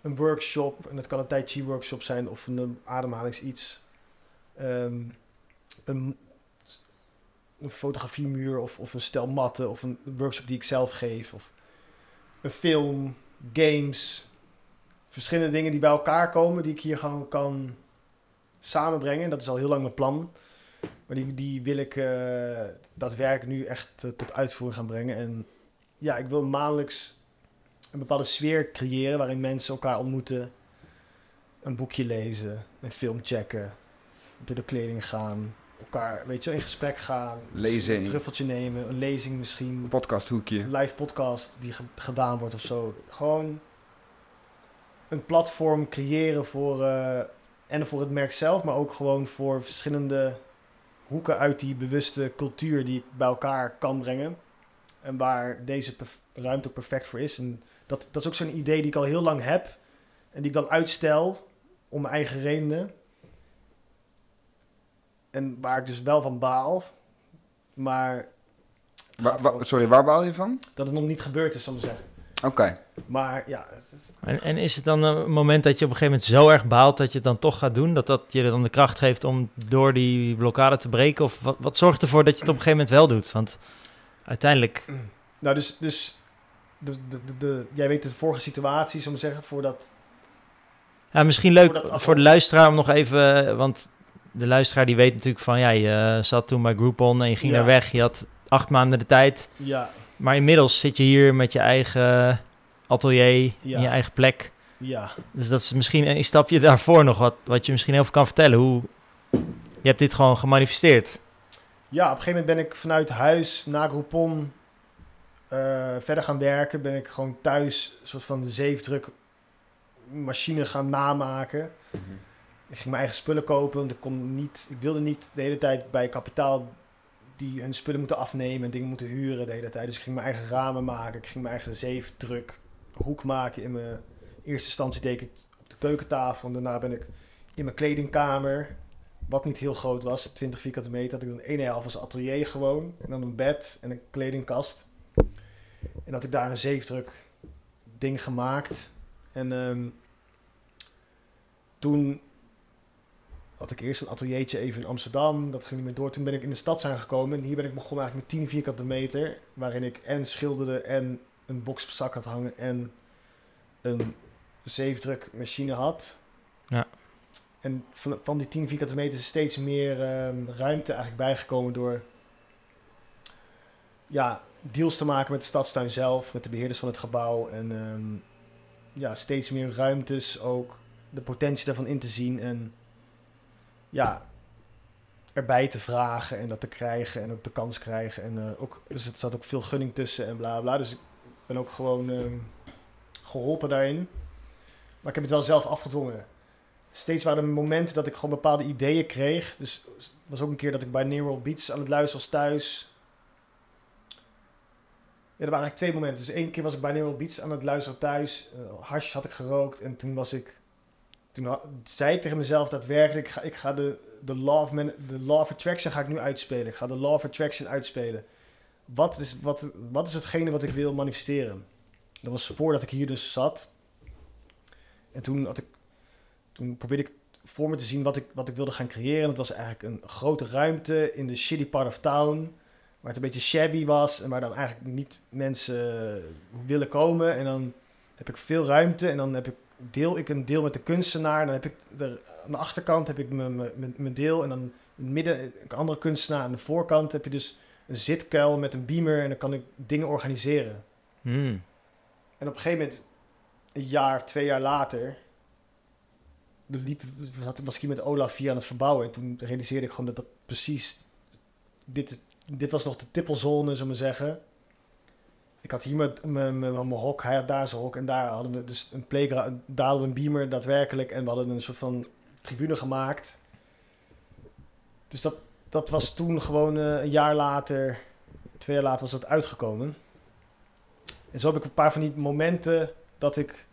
een workshop, en dat kan een Tai Chi workshop zijn of een eh, ademhalingsiets, Ehm, een, een fotografiemuur of, of een stel matten of een workshop die ik zelf geef of een film, games, verschillende dingen die bij elkaar komen, die ik hier gewoon kan samenbrengen. Dat is al heel lang mijn plan. Maar die, die wil ik eh daadwerkelijk nu echt eh, tot uitvoering gaan brengen. En ja, ik wil maandelijks een bepaalde sfeer creëren waarin mensen elkaar ontmoeten, een boekje lezen, een film checken, door de kleding gaan, elkaar, weet je, wel, in gesprek gaan, een truffeltje nemen, een lezing misschien, Podcasthoekje. een live podcast die ge- gedaan wordt of zo. Gewoon een platform creëren voor, eh, en voor het merk zelf, maar ook gewoon voor verschillende hoeken uit die bewuste cultuur die ik bij elkaar kan brengen. En waar deze ruimte ook perfect voor is. En dat, dat is ook zo'n idee die ik al heel lang heb. En die ik dan uitstel om mijn eigen redenen. En waar ik dus wel van baal. Maar het Wa- gaat wa- gewoon- sorry, waar baal je van? dat het nog niet gebeurd is, zal ik zeggen. Oké. Maar ja, En, en is het dan een moment dat je op een gegeven moment zo erg baalt dat je het dan toch gaat doen? Dat dat je er dan de kracht geeft om door die blokkade te breken? Of wat, wat zorgt ervoor dat je het op een gegeven moment wel doet? Want uiteindelijk, nou dus, dus de, de, de, de- jij weet de vorige situatie, zal ik maar zeggen, voordat... ja, misschien leuk Voor de luisteraar om nog even... Want de luisteraar die weet natuurlijk van... Ja, je eh, zat toen bij Groupon en je ging Ja. daar weg. Je had acht maanden de tijd. Ja, Maar inmiddels zit je hier met je eigen atelier, Ja. in je eigen plek. ja. Dus dat is misschien een stapje daarvoor nog wat, wat je misschien heel veel kan vertellen. Hoe, je hebt dit gewoon gemanifesteerd. Ja, op een gegeven moment ben ik vanuit huis na Groupon eh, verder gaan werken. Ben ik gewoon thuis een soort van de zeefdruk machine gaan namaken. Ik ging mijn eigen spullen kopen, want ik, kon niet, ik wilde niet de hele tijd bij kapitaal die hun spullen moeten afnemen en dingen moeten huren de hele tijd. Dus ik ging mijn eigen ramen maken, ik ging mijn eigen zeefdruk hoek maken. In mijn eerste instantie deed ik het op de keukentafel en daarna ben ik in mijn kledingkamer, wat niet heel groot was, 20 vierkante meter, had ik dan één half als atelier gewoon. En dan een bed en een kledingkast. En had ik daar een zeefdruk ding gemaakt. En ehm, toen had ik eerst een ateliertje even in Amsterdam. Dat ging niet meer door. Toen ben ik in de stad zijn gekomen. En hier ben ik begonnen eigenlijk met 10 vierkante meter. Waarin ik en schilderde en een box op zak had hangen. En een zeefdrukmachine had. Ja. En van, van die 10 vierkante meter is steeds meer ehm, ruimte eigenlijk bijgekomen door... Ja, deals te maken met de stadstuin zelf. Met de beheerders van het gebouw. En ehm, ja, steeds meer ruimtes ook. De potentie daarvan in te zien. En ja, erbij te vragen en dat te krijgen en ook de kans krijgen. En uh, ook, dus er zat ook veel gunning tussen en bla bla. Dus ik ben ook gewoon um, geholpen daarin. Maar ik heb het wel zelf afgedwongen. Steeds waren er momenten dat ik gewoon bepaalde ideeën kreeg. Dus was ook een keer dat ik bij Neural Beats aan het luisteren was thuis. Er waren eigenlijk twee momenten. Dus één keer was ik bij Neural Beats aan het luisteren thuis. Uh, had ik gerookt en toen was ik toen zei ik tegen mezelf daadwerkelijk, ik ga, ik ga de, de, law of man, de law attraction ga ik nu uitspelen. Ik ga de law of attraction uitspelen. Wat is, wat, wat is hetgene wat ik wil manifesteren? Dat was voordat ik hier dus zat. En toen, had ik, toen probeerde ik voor me te zien wat ik, wat ik wilde gaan creëren. Dat was eigenlijk een grote ruimte in de shitty part of town. Waar het een beetje shabby was en waar dan eigenlijk niet mensen willen komen. En dan heb ik veel ruimte en dan heb ik deel ik een deel met de kunstenaar. Dan heb ik er, aan de achterkant heb ik mijn deel. En dan in het midden een andere kunstenaar. Aan de voorkant heb je dus een zitkuil met een beamer. En dan kan ik dingen organiseren. Hmm. En op een gegeven moment, een jaar, twee jaar later... Liep, was ik hier met Olaf via aan het verbouwen. En toen realiseerde ik gewoon dat dat precies... Dit, dit was nog de tippelzone, zullen we zeggen ik had hier mijn hok, hij had daar zijn hok. En daar hadden we dus een playground, daar hadden we een beamer daadwerkelijk. En we hadden een soort van tribune gemaakt. Dus dat, dat was toen gewoon uh, een jaar later, twee jaar later was dat uitgekomen. En zo heb ik een paar van die momenten dat ik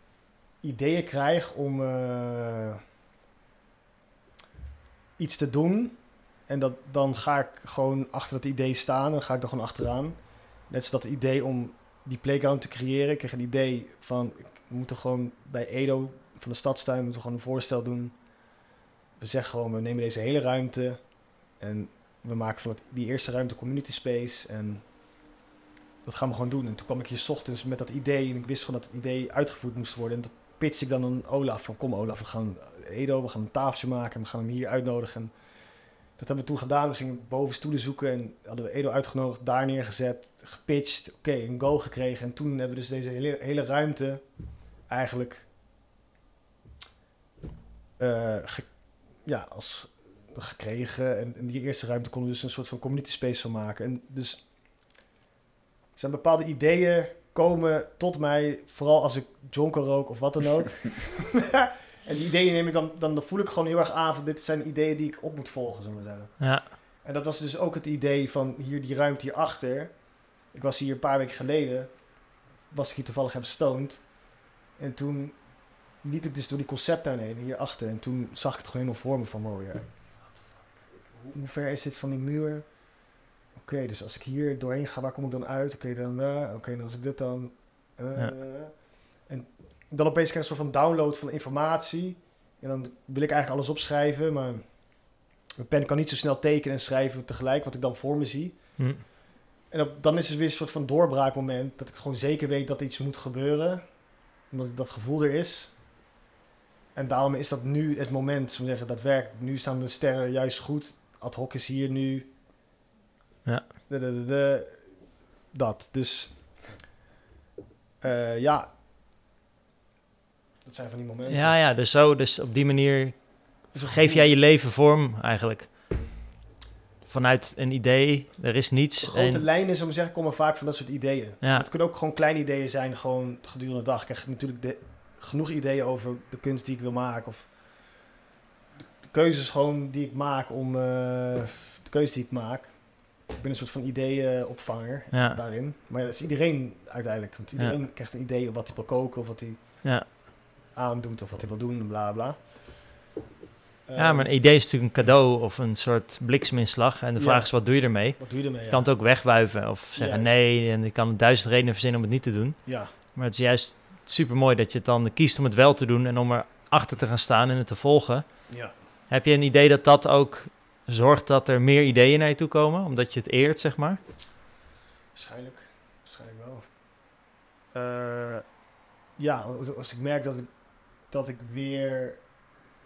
ideeën krijg om uh, iets te doen. En dat, dan ga ik gewoon achter dat idee staan en ga ik er gewoon achteraan. Net als dat idee om die playground te creëren. Ik kreeg een idee van, we moeten gewoon bij Edo van de stadstuin moeten we gewoon een voorstel doen. We zeggen gewoon, we nemen deze hele ruimte en we maken van het, die eerste ruimte community space en dat gaan we gewoon doen. En toen kwam ik hier s ochtends met dat idee en ik wist gewoon dat het idee uitgevoerd moest worden. En dat pitch ik dan aan Olaf van, kom Olaf, we gaan Edo, we gaan een tafeltje maken en we gaan hem hier uitnodigen. Dat hebben we toen gedaan. We gingen boven stoelen zoeken en hadden we Edo uitgenodigd, daar neergezet, gepitcht. Oké, een go gekregen. En toen hebben we dus deze hele, hele ruimte eigenlijk uh, ja, als gekregen. En die eerste ruimte konden we dus een soort van community space van maken. En dus zijn bepaalde ideeën komen tot mij, vooral als ik jonker rook of wat dan ook. En die ideeën neem ik dan, dan voel ik gewoon heel erg aan van dit zijn ideeën die ik op moet volgen, zullen we zeggen. Ja. En dat was dus ook het idee van hier die ruimte hierachter. Ik was hier een paar weken geleden, was ik hier toevallig heb stoned. En toen liep ik dus door die concepttuin heen, hierachter. En toen zag ik het gewoon helemaal voor me van, ja, hoe ver is dit van die muur? Oké, dus als ik hier doorheen ga, waar kom ik dan uit? Oké, dan uh, Oké, dan als ik dit dan... Uh, ja. Dan opeens krijg ik een soort van download van informatie. En dan wil ik eigenlijk alles opschrijven, maar mijn pen kan niet zo snel tekenen en schrijven tegelijk, wat ik dan voor me zie. Hm. En dan is het weer een soort van doorbraakmoment, dat ik gewoon zeker weet dat iets moet gebeuren, omdat dat gevoel er is. En daarom is dat nu het moment, zo zeggen, dat werkt. Nu staan de sterren juist goed. Ad hoc is hier nu. Ja. De, de, de, dat. Dus uh, ja, dat zijn van die momenten. Ja, ja, dus zo, dus op die manier geef jij je leven vorm eigenlijk. Vanuit een idee, er is niets. De grote lijnen, zo maar zeggen, komen vaak van dat soort ideeën. Ja. Het kunnen ook gewoon kleine ideeën zijn, gewoon gedurende de dag. Ik krijg natuurlijk de, genoeg ideeën over de kunst die ik wil maken. Of de, keuzes gewoon die ik maak om uh, de keuze die ik maak. Ik ben een soort van ideeënopvanger ja. daarin. Maar dat is iedereen uiteindelijk. Want iedereen ja. krijgt een idee op wat hij wil koken of wat hij... Ja aandoet of wat hij wil doen, bla bla. Ja, maar een idee is natuurlijk een cadeau of een soort blikseminslag. En de Ja. vraag is, wat doe je ermee? Wat doe je ermee? Je kan het ook wegwuiven of zeggen Juist. nee. En je kan duizend redenen verzinnen om het niet te doen. Ja, Maar het is juist super mooi dat je het dan kiest om het wel te doen en om erachter te gaan staan en het te volgen. ja. Heb je een idee dat dat ook zorgt dat er meer ideeën naar je toe komen? Omdat je het eert, zeg maar? Waarschijnlijk. Waarschijnlijk wel. Eh, ja, als ik merk dat ik, dat ik weer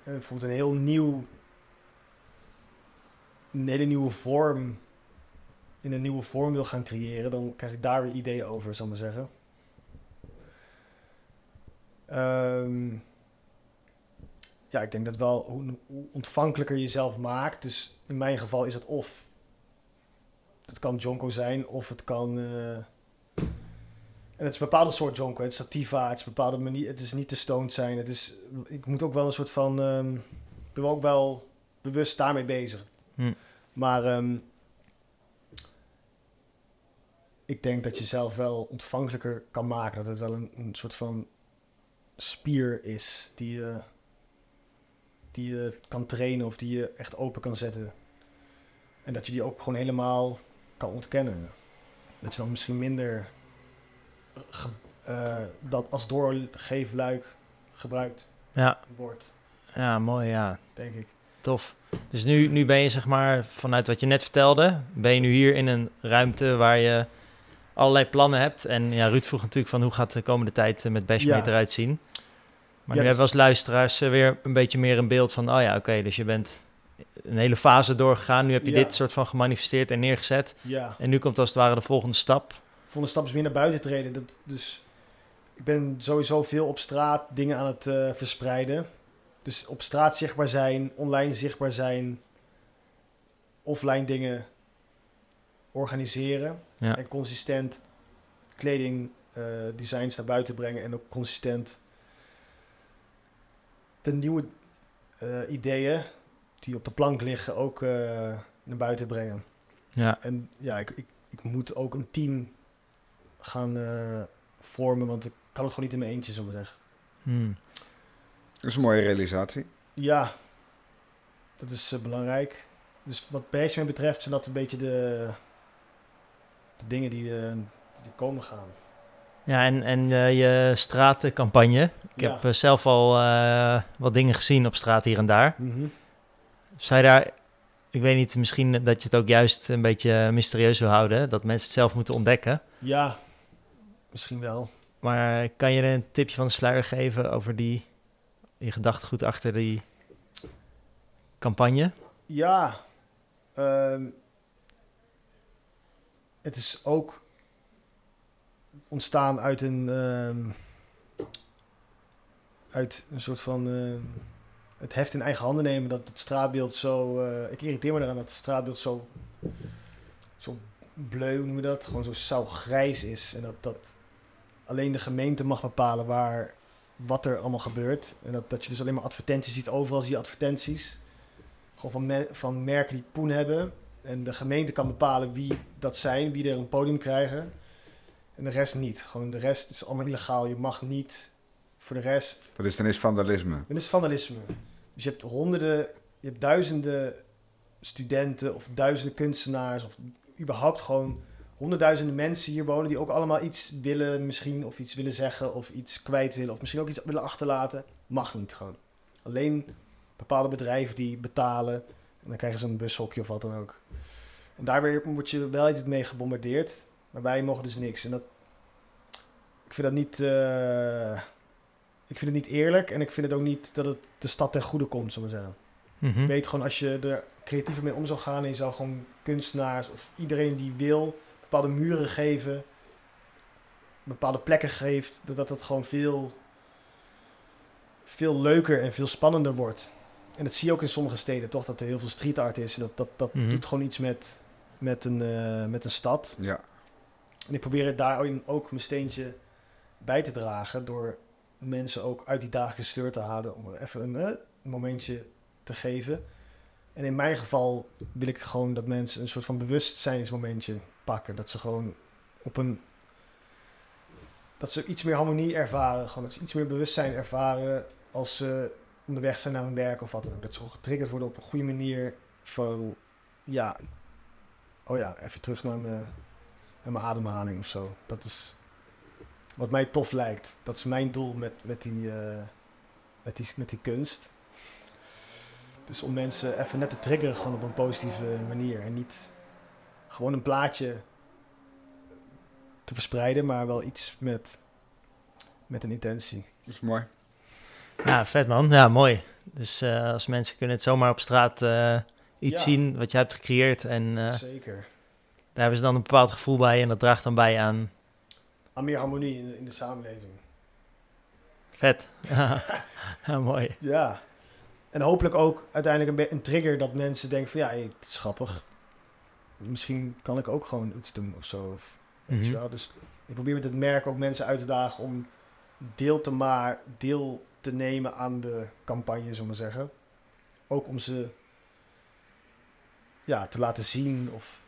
eh, bijvoorbeeld een heel nieuw... Een hele nieuwe vorm... In een nieuwe vorm wil gaan creëren, dan krijg ik daar weer ideeën over, zal ik maar zeggen. Ehm, ja, ik denk dat wel hoe, hoe ontvankelijker je jezelf maakt. Dus in mijn geval is het of het kan Jonko zijn of het kan. eh, en het is een bepaalde soort Jonko. Het is sativa, het is een bepaalde manier. Het is niet te stoned zijn. Het is, ik moet ook wel een soort van. ehm, ik ben ook wel bewust daarmee bezig. Hm. Maar ehm, ik denk dat je zelf wel ontvankelijker kan maken. Dat het wel een, een soort van spier is die je, die je kan trainen of die je echt open kan zetten. En dat je die ook gewoon helemaal kan ontkennen. Dat je dan misschien minder eh, dat als doorgeefluik gebruikt Ja, wordt, ja mooi, ja. denk ik. Tof. Dus nu, nu ben je, zeg maar, vanuit wat je net vertelde, ben je nu hier in een ruimte waar je allerlei plannen hebt. En ja, Ruud vroeg natuurlijk van hoe gaat de komende tijd eh, met Bashmate Ja. eruit zien. Maar Ja, nu dus- hebben we als luisteraars eh, weer een beetje meer een beeld van, oh ja, oké, dus je bent een hele fase doorgegaan. Nu heb je Ja. dit soort van gemanifesteerd en neergezet. Ja. En nu komt als het ware de volgende stap. Volgende stap is meer naar buiten treden. Dat, dus ik ben sowieso veel op straat dingen aan het eh, verspreiden. Dus op straat zichtbaar zijn, online zichtbaar zijn, offline dingen organiseren. Ja. En consistent kleding, eh, designs naar buiten brengen en ook consistent de nieuwe eh, ideeën die op de plank liggen ook naar buiten brengen. Ja, En ja, ik, ik, ik moet ook een team gaan eh, vormen, want ik kan het gewoon niet in mijn eentje, zo maar zeggen. Hmm. Dat is een mooie realisatie. Ja, dat is eh, belangrijk. Dus wat Basement betreft zijn dat een beetje de, de dingen die, eh, die komen gaan. ja en, en eh, je stratencampagne. Ik Ja. heb zelf al eh, wat dingen gezien op straat hier en daar. Mhm. Zou je daar, ik weet niet, misschien dat je het ook juist een beetje mysterieus wil houden, dat mensen het zelf moeten ontdekken. Ja, misschien wel. Maar kan je een tipje van de sluier geven over die, je gedachtegoed achter die campagne? Ja, ehm, het is ook ontstaan uit een, ehm, uit een soort van ehm, het heft in eigen handen nemen. Dat het straatbeeld zo, eh, ik irriteer me eraan dat het straatbeeld zo, zo bleu, hoe noem je dat? Gewoon zo sauw-grijs is. En dat, dat alleen de gemeente mag bepalen waar, wat er allemaal gebeurt. En dat, dat je dus alleen maar advertenties ziet, overal zie je advertenties. Gewoon van, me- van merken die poen hebben. En de gemeente kan bepalen wie dat zijn, wie er een podium krijgen. En de rest niet. Gewoon de rest is allemaal illegaal. Je mag niet voor de rest. Dat is dan is vandalisme. Dan is vandalisme. Dus je hebt honderden, je hebt duizenden studenten of duizenden kunstenaars of überhaupt gewoon honderdduizenden mensen hier wonen die ook allemaal iets willen misschien of iets willen zeggen of iets kwijt willen of misschien ook iets willen achterlaten. Mag niet gewoon. Alleen bepaalde bedrijven die betalen en dan krijgen ze een bushokje of wat dan ook. En daar weer word je wel altijd mee gebombardeerd, maar wij mogen dus niks. En dat, ik vind dat niet, eh, ik vind het niet eerlijk en ik vind het ook niet dat het de stad ten goede komt, zullen we zeggen. Mhm. Ik weet gewoon als je er creatiever mee om zou gaan en je zou gewoon kunstenaars of iedereen die wil bepaalde muren geven, bepaalde plekken geeft, dat dat, dat gewoon veel, veel leuker en veel spannender wordt. En dat zie je ook in sommige steden, toch? Dat er heel veel street art is. Dat, dat, dat Mhm. doet gewoon iets met, met, een, eh, met een stad. Ja. En ik probeer het daarin ook mijn steentje bij te dragen door mensen ook uit die dagelijkse sleur te halen om er even een eh, momentje te geven. En in mijn geval wil ik gewoon dat mensen een soort van bewustzijnsmomentje pakken. Dat ze gewoon op een. Dat ze iets meer harmonie ervaren. Gewoon dat ze iets meer bewustzijn ervaren als ze onderweg zijn naar hun werk of wat dan ook. Dat ze gewoon getriggerd worden op een goede manier van, ja, oh ja, even terug naar mijn, mijn ademhaling of zo. Dat is wat mij tof lijkt. Dat is mijn doel met, met, die, eh, met, die, met die kunst. Dus om mensen even net te triggeren gewoon op een positieve manier. En niet gewoon een plaatje te verspreiden, maar wel iets met, met een intentie. Dat is mooi. Ja, vet man. Ja, mooi. Dus eh, als mensen kunnen het zomaar op straat eh, iets Ja. zien wat jij hebt gecreëerd. En eh, Zeker. daar hebben ze dan een bepaald gevoel bij. En dat draagt dan bij aan Aan meer harmonie in de, in de samenleving. vet. ja, mooi. Ja. En hopelijk ook uiteindelijk een, een trigger dat mensen denken van ja, hey, het is grappig. Misschien kan ik ook gewoon iets doen of zo. Of, weet je Mhm. wel. Dus ik probeer met het merk ook mensen uit te dagen om deel te, maar, deel te nemen aan de campagne, zullen we maar zeggen. Ook om ze ja, te laten zien of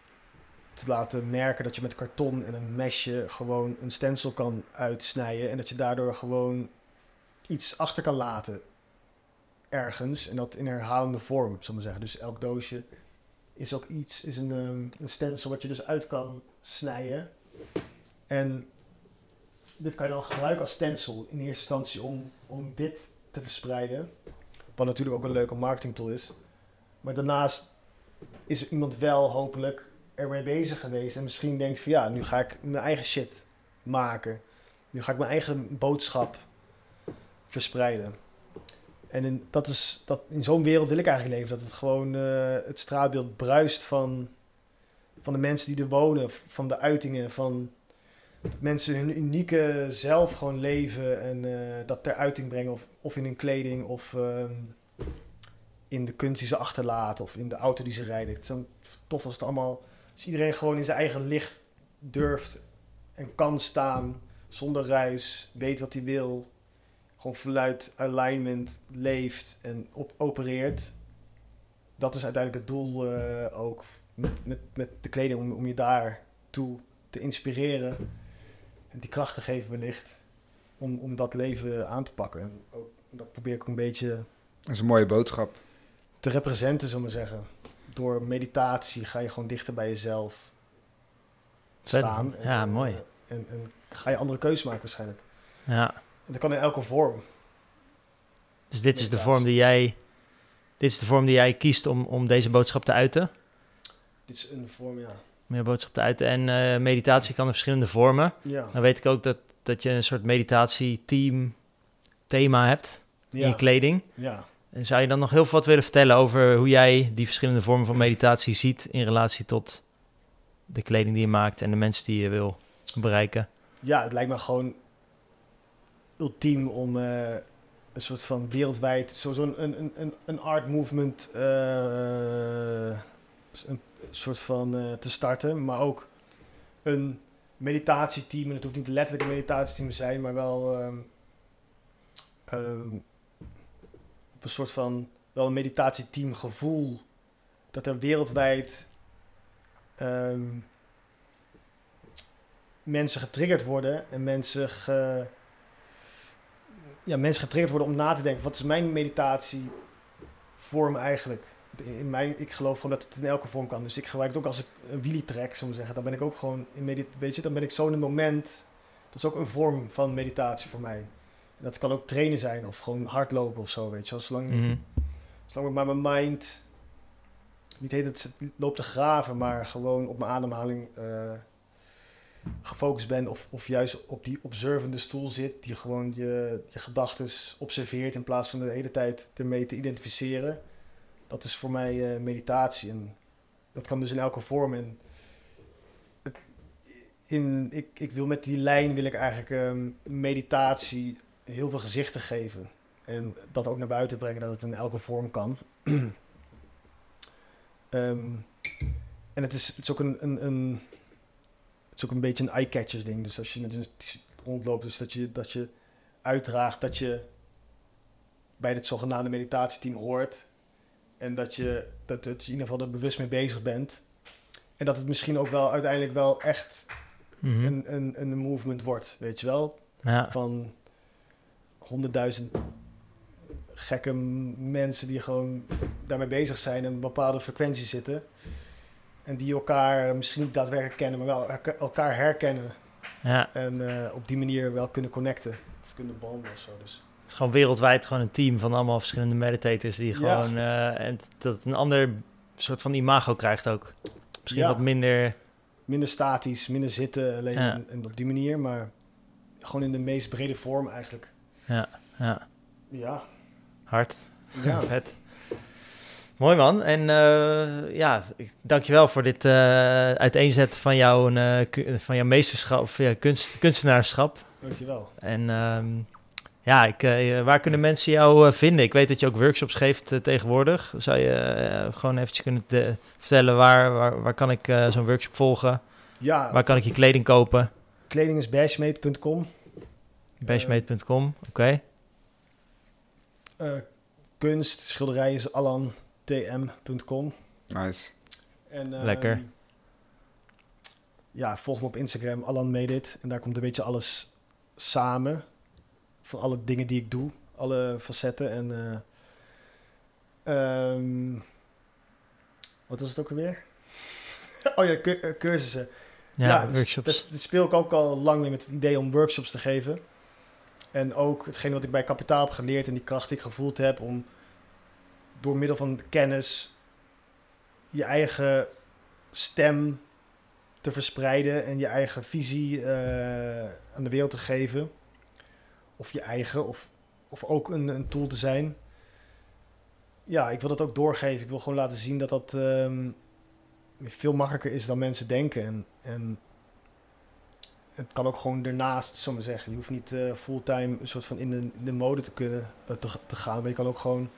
te laten merken dat je met karton en een mesje gewoon een stencil kan uitsnijden. En dat je daardoor gewoon iets achter kan laten ergens. En dat in herhalende vorm, zullen we zeggen. Dus elk doosje is ook iets, is een, ehm, een stencil wat je dus uit kan snijden. En dit kan je dan gebruiken als stencil in eerste instantie om, om dit te verspreiden. Wat natuurlijk ook een leuke marketingtool is. Maar daarnaast is er iemand wel hopelijk ermee bezig geweest. En misschien denkt van ja, nu ga ik mijn eigen shit maken. Nu ga ik mijn eigen boodschap verspreiden. En in, dat is, dat, in zo'n wereld wil ik eigenlijk leven. Dat het gewoon eh, het straatbeeld bruist van, van de mensen die er wonen. Van de uitingen. Van dat mensen hun unieke zelf gewoon leven. En eh, dat ter uiting brengen. Of, of in hun kleding. Of ehm, in de kunst die ze achterlaten. Of in de auto die ze rijden. Is dan tof als het allemaal... Als iedereen gewoon in zijn eigen licht durft en kan staan. Zonder ruis. Weet wat hij wil gewoon vanuit alignment leeft en op opereert. Dat is uiteindelijk het doel eh, ook met, met, met de kleding, om, om je daartoe te inspireren. En die kracht te geven wellicht, om, om dat leven aan te pakken. En ook, dat probeer ik ook een beetje Dat is een mooie boodschap. te representen, zullen we maar zeggen. Door meditatie ga je gewoon dichter bij jezelf staan. Ja, en, mooi. eh, En, en ga je andere keuzes maken waarschijnlijk. Ja. En dat kan in elke vorm. Dus dit is de vorm die jij, dit is de vorm die jij kiest om, om deze boodschap te uiten. Dit is een vorm, ja. Om je boodschap te uiten. En eh, meditatie kan in verschillende vormen. Ja. Dan weet ik ook dat, dat je een soort meditatieteam thema hebt in je kleding. ja. En zou je dan nog heel veel wat willen vertellen over hoe jij die verschillende vormen van meditatie ziet in relatie tot de kleding die je maakt en de mensen die je wil bereiken? ja, het lijkt me gewoon ultiem om eh, een soort van wereldwijd, sowieso een, een, een, een art movement eh, een soort van eh, te starten, maar ook een meditatieteam. En het hoeft niet letterlijk een meditatieteam te zijn, maar wel ehm, ehm, op een soort van wel een meditatieteam gevoel dat er wereldwijd ehm, mensen getriggerd worden en mensen, ge, ja, mensen getriggerd worden om na te denken: wat is mijn meditatievorm eigenlijk? In mijn, ik geloof gewoon dat het in elke vorm kan. Dus ik gebruik het ook als ik een wheelie trek, we zeggen. Dan ben ik ook gewoon in medit weet je, dan ben ik zo in het moment. Dat is ook een vorm van meditatie voor mij. En dat kan ook trainen zijn of gewoon hardlopen of zo, weet je. Zolang, Mhm. zolang ik maar mijn mind niet heet het loopt te graven, maar gewoon op mijn ademhaling eh, gefocust ben of, of juist op die observende stoel zit, die gewoon je, je gedachten observeert in plaats van de hele tijd ermee te identificeren. Dat is voor mij eh, meditatie en dat kan dus in elke vorm. En het, in, ik, ik wil met die lijn wil ik eigenlijk ehm, meditatie heel veel gezichten geven. En dat ook naar buiten brengen dat het in elke vorm kan. Ehm, en het is, het is ook een, een, een, het is ook een beetje een eye-catchers ding. Dus als je met een rondloopt, dus dat je, dat je uitdraagt dat je bij dit zogenaamde meditatieteam hoort. En dat je dat het in ieder geval er bewust mee bezig bent. En dat het misschien ook wel uiteindelijk wel echt Mhm. een, een, een movement wordt, weet je wel Ja. van 100.000 gekke mensen die gewoon daarmee bezig zijn en een bepaalde frequentie zitten. En die elkaar misschien niet daadwerkelijk kennen, maar wel elkaar herkennen. Ja, En eh, op die manier wel kunnen connecten. Of kunnen banden of zo. Dus het is gewoon wereldwijd gewoon een team van allemaal verschillende meditators die Ja. gewoon... eh, en dat een ander soort van imago krijgt ook. Misschien Ja. wat minder... minder statisch, minder zitten alleen Ja. en, en op die manier. Maar gewoon in de meest brede vorm eigenlijk. Ja, ja, Ja, hard. ja. Vet. Mooi man. En eh ja, ik- dankjewel voor dit eh, uiteenzetten van jouw, eh, van jouw meesterschap, of ja, kunst, kunstenaarschap. dankjewel. En ehm, ja, ik, waar kunnen mensen jou vinden? Ik weet dat je ook workshops geeft tegenwoordig. Zou je gewoon eventjes kunnen te- vertellen waar, waar, waar kan ik zo'n workshop volgen? Ja, Waar kan ik je kleding kopen? kleding is bashmate.com. Bashmate.com, oké. Kunst, schilderij is alantm.com. Nice. En, ehm, Lekker. Ja, volg me op Instagram, Alan Medit. En daar komt een beetje alles samen. Van alle dingen die ik doe. Alle facetten. En eh, ehm, wat was het ook alweer? oh ja, cu- eh, cursussen. Ja, dus workshops. Dat, dat speel ik ook al lang mee met het idee om workshops te geven. En ook hetgene wat ik bij Kapitaal heb geleerd en die kracht die ik gevoeld heb om door middel van kennis je eigen stem te verspreiden en je eigen visie eh, aan de wereld te geven. Of je eigen, of, of ook een, een tool te zijn. Ja, ik wil dat ook doorgeven. Ik wil gewoon laten zien dat dat ehm, veel makkelijker is dan mensen denken. En, en het kan ook gewoon ernaast, zo maar zeggen. Je hoeft niet eh, fulltime een soort van in de, de mode te kunnen eh, te, te gaan. Maar je kan ook gewoon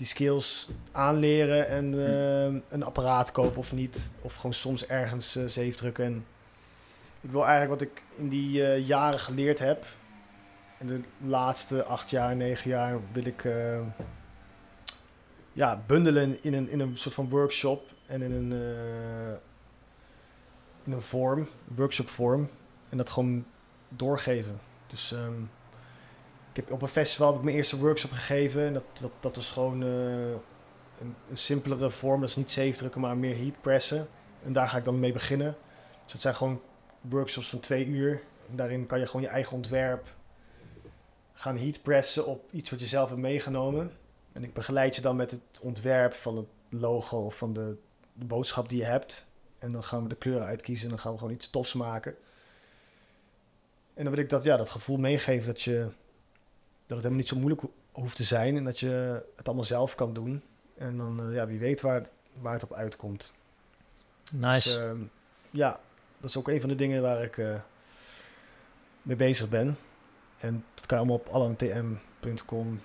die skills aanleren en eh, een apparaat kopen of niet. Of gewoon soms ergens eh zeef drukken. En ik wil eigenlijk wat ik in die eh, jaren geleerd heb. In de laatste acht jaar, negen jaar wil ik ja, bundelen in een, in een soort van workshop en in een, in een vorm, workshop vorm. En dat gewoon doorgeven. Dus ehm, ik heb op een festival heb ik mijn eerste workshop gegeven. En dat, dat, dat was gewoon eh, een, een simpelere vorm. Dat is niet safe drukken, maar meer heat pressen. En daar ga ik dan mee beginnen. Dus het zijn gewoon workshops van twee uur. Daarin kan je gewoon je eigen ontwerp gaan heat pressen op iets wat je zelf hebt meegenomen. En ik begeleid je dan met het ontwerp van het logo of van de, de boodschap die je hebt. En dan gaan we de kleuren uitkiezen en dan gaan we gewoon iets tofs maken. En dan wil ik dat, ja, dat gevoel meegeven dat, je, dat het helemaal niet zo moeilijk ho- hoeft te zijn. En dat je het allemaal zelf kan doen. En dan, eh, ja, wie weet waar, waar het op uitkomt. Nice. Dus, ehm, ja, dat is ook een van de dingen waar ik eh, mee bezig ben. En dat kan je allemaal op allantm.com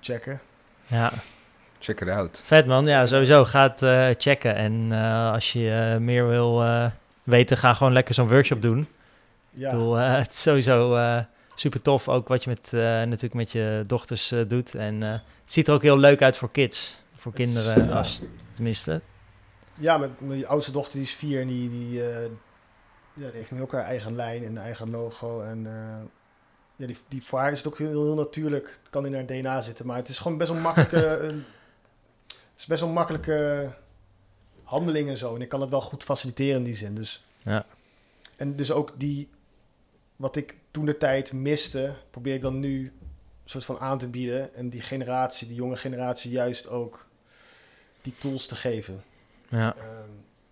checken. ja, Check it out. vet man. Ja, sowieso. Ga het eh, checken. En eh, als je meer wil eh, weten, ga gewoon lekker zo'n workshop doen. Ja, Ik bedoel, het is sowieso eh, super tof ook wat je met, eh, natuurlijk met je dochters eh, doet. En eh, het ziet er ook heel leuk uit voor kids. Voor Het kinderen, als, tenminste. ja mijn, mijn oudste dochter die is vier en die, die, ja, die heeft nu ook haar eigen lijn en eigen logo. En ja, die, die, voor haar is het ook heel, heel natuurlijk. Het kan in haar DNA zitten, maar het is gewoon best wel makkelijke... het is best wel makkelijke handeling en zo. En ik kan het wel goed faciliteren in die zin. Dus. Ja. En dus ook die, wat ik toen de tijd miste, probeer ik dan nu een soort van aan te bieden. En die generatie, die jonge generatie, juist ook die tools te geven. Ja,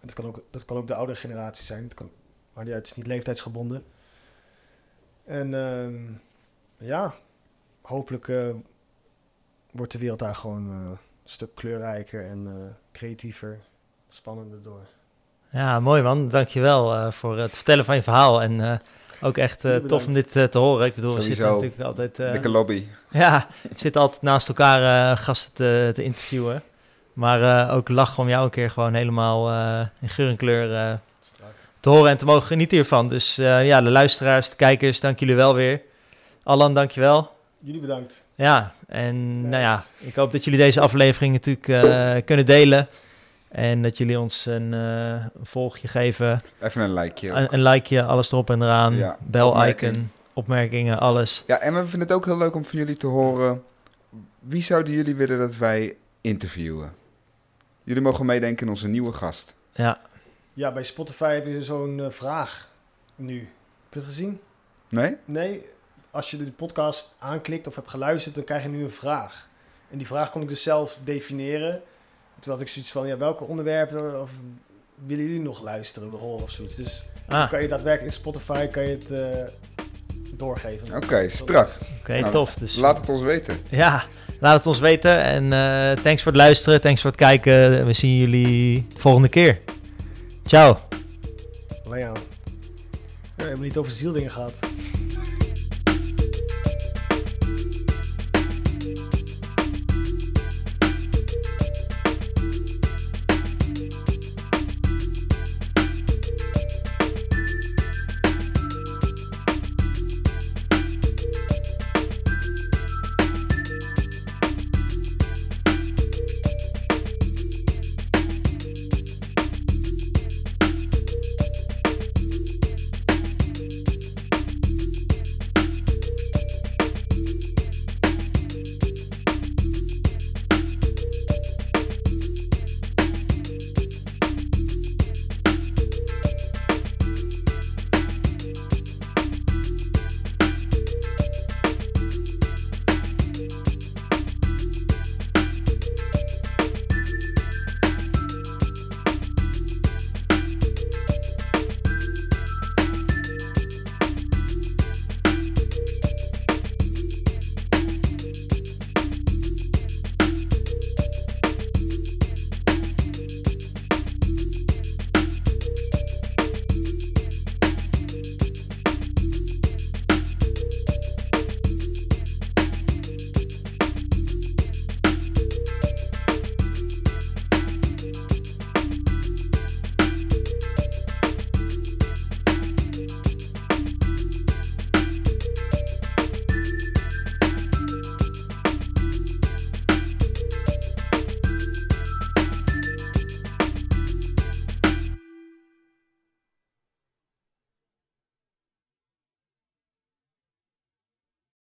en dat, kan ook, dat kan ook de oudere generatie zijn. Het kan, maar ja, het is niet leeftijdsgebonden. En ehm, ja, hopelijk eh, wordt de wereld daar gewoon eh, een stuk kleurrijker en eh, creatiever, spannender door. ja mooi man. Dankjewel uh, voor het vertellen van je verhaal. En ook echt uh, tof om dit uh, te horen. Ik bedoel, Sowieso. we zitten natuurlijk altijd... uh, Dikke lobby. Ja, we zitten altijd naast elkaar gasten te, te, interviewen. Maar ook lachen om jou een keer gewoon helemaal in geur en kleur te horen en te mogen genieten hiervan. Dus ja, de luisteraars, de kijkers, dank jullie wel weer. Allan, dank je wel. Jullie bedankt. Ja, en nice. nou ja, ik hoop dat jullie deze aflevering natuurlijk kunnen delen. En dat jullie ons een, uh, een volgje geven. Even een likeje. Een, een, likeje, alles erop en eraan. Ja, Bel-icon, opmerkingen, alles. Ja, en we vinden het ook heel leuk om van jullie te horen Wie zouden jullie willen dat wij interviewen? Jullie mogen meedenken in onze nieuwe gast. Ja, Ja, bij Spotify heb je zo'n eh, vraag nu. Heb je het gezien? Nee? Nee, als je de podcast aanklikt of hebt geluisterd, dan krijg je nu een vraag. En die vraag kon ik dus zelf definiëren. Toen had ik zoiets van, ja, welke onderwerpen of willen jullie nog luisteren, horen of zoiets. Dus dan ah, kan je daadwerkelijk in Spotify kan je het eh, doorgeven. Oké, strak. oké, Nou, tof. Dus Laat het ons weten. ja, laat het ons weten. En eh, thanks voor het luisteren, thanks voor het kijken. We zien jullie volgende keer. Ciao. Maar ja, we hebben niet over zieldingen gehad.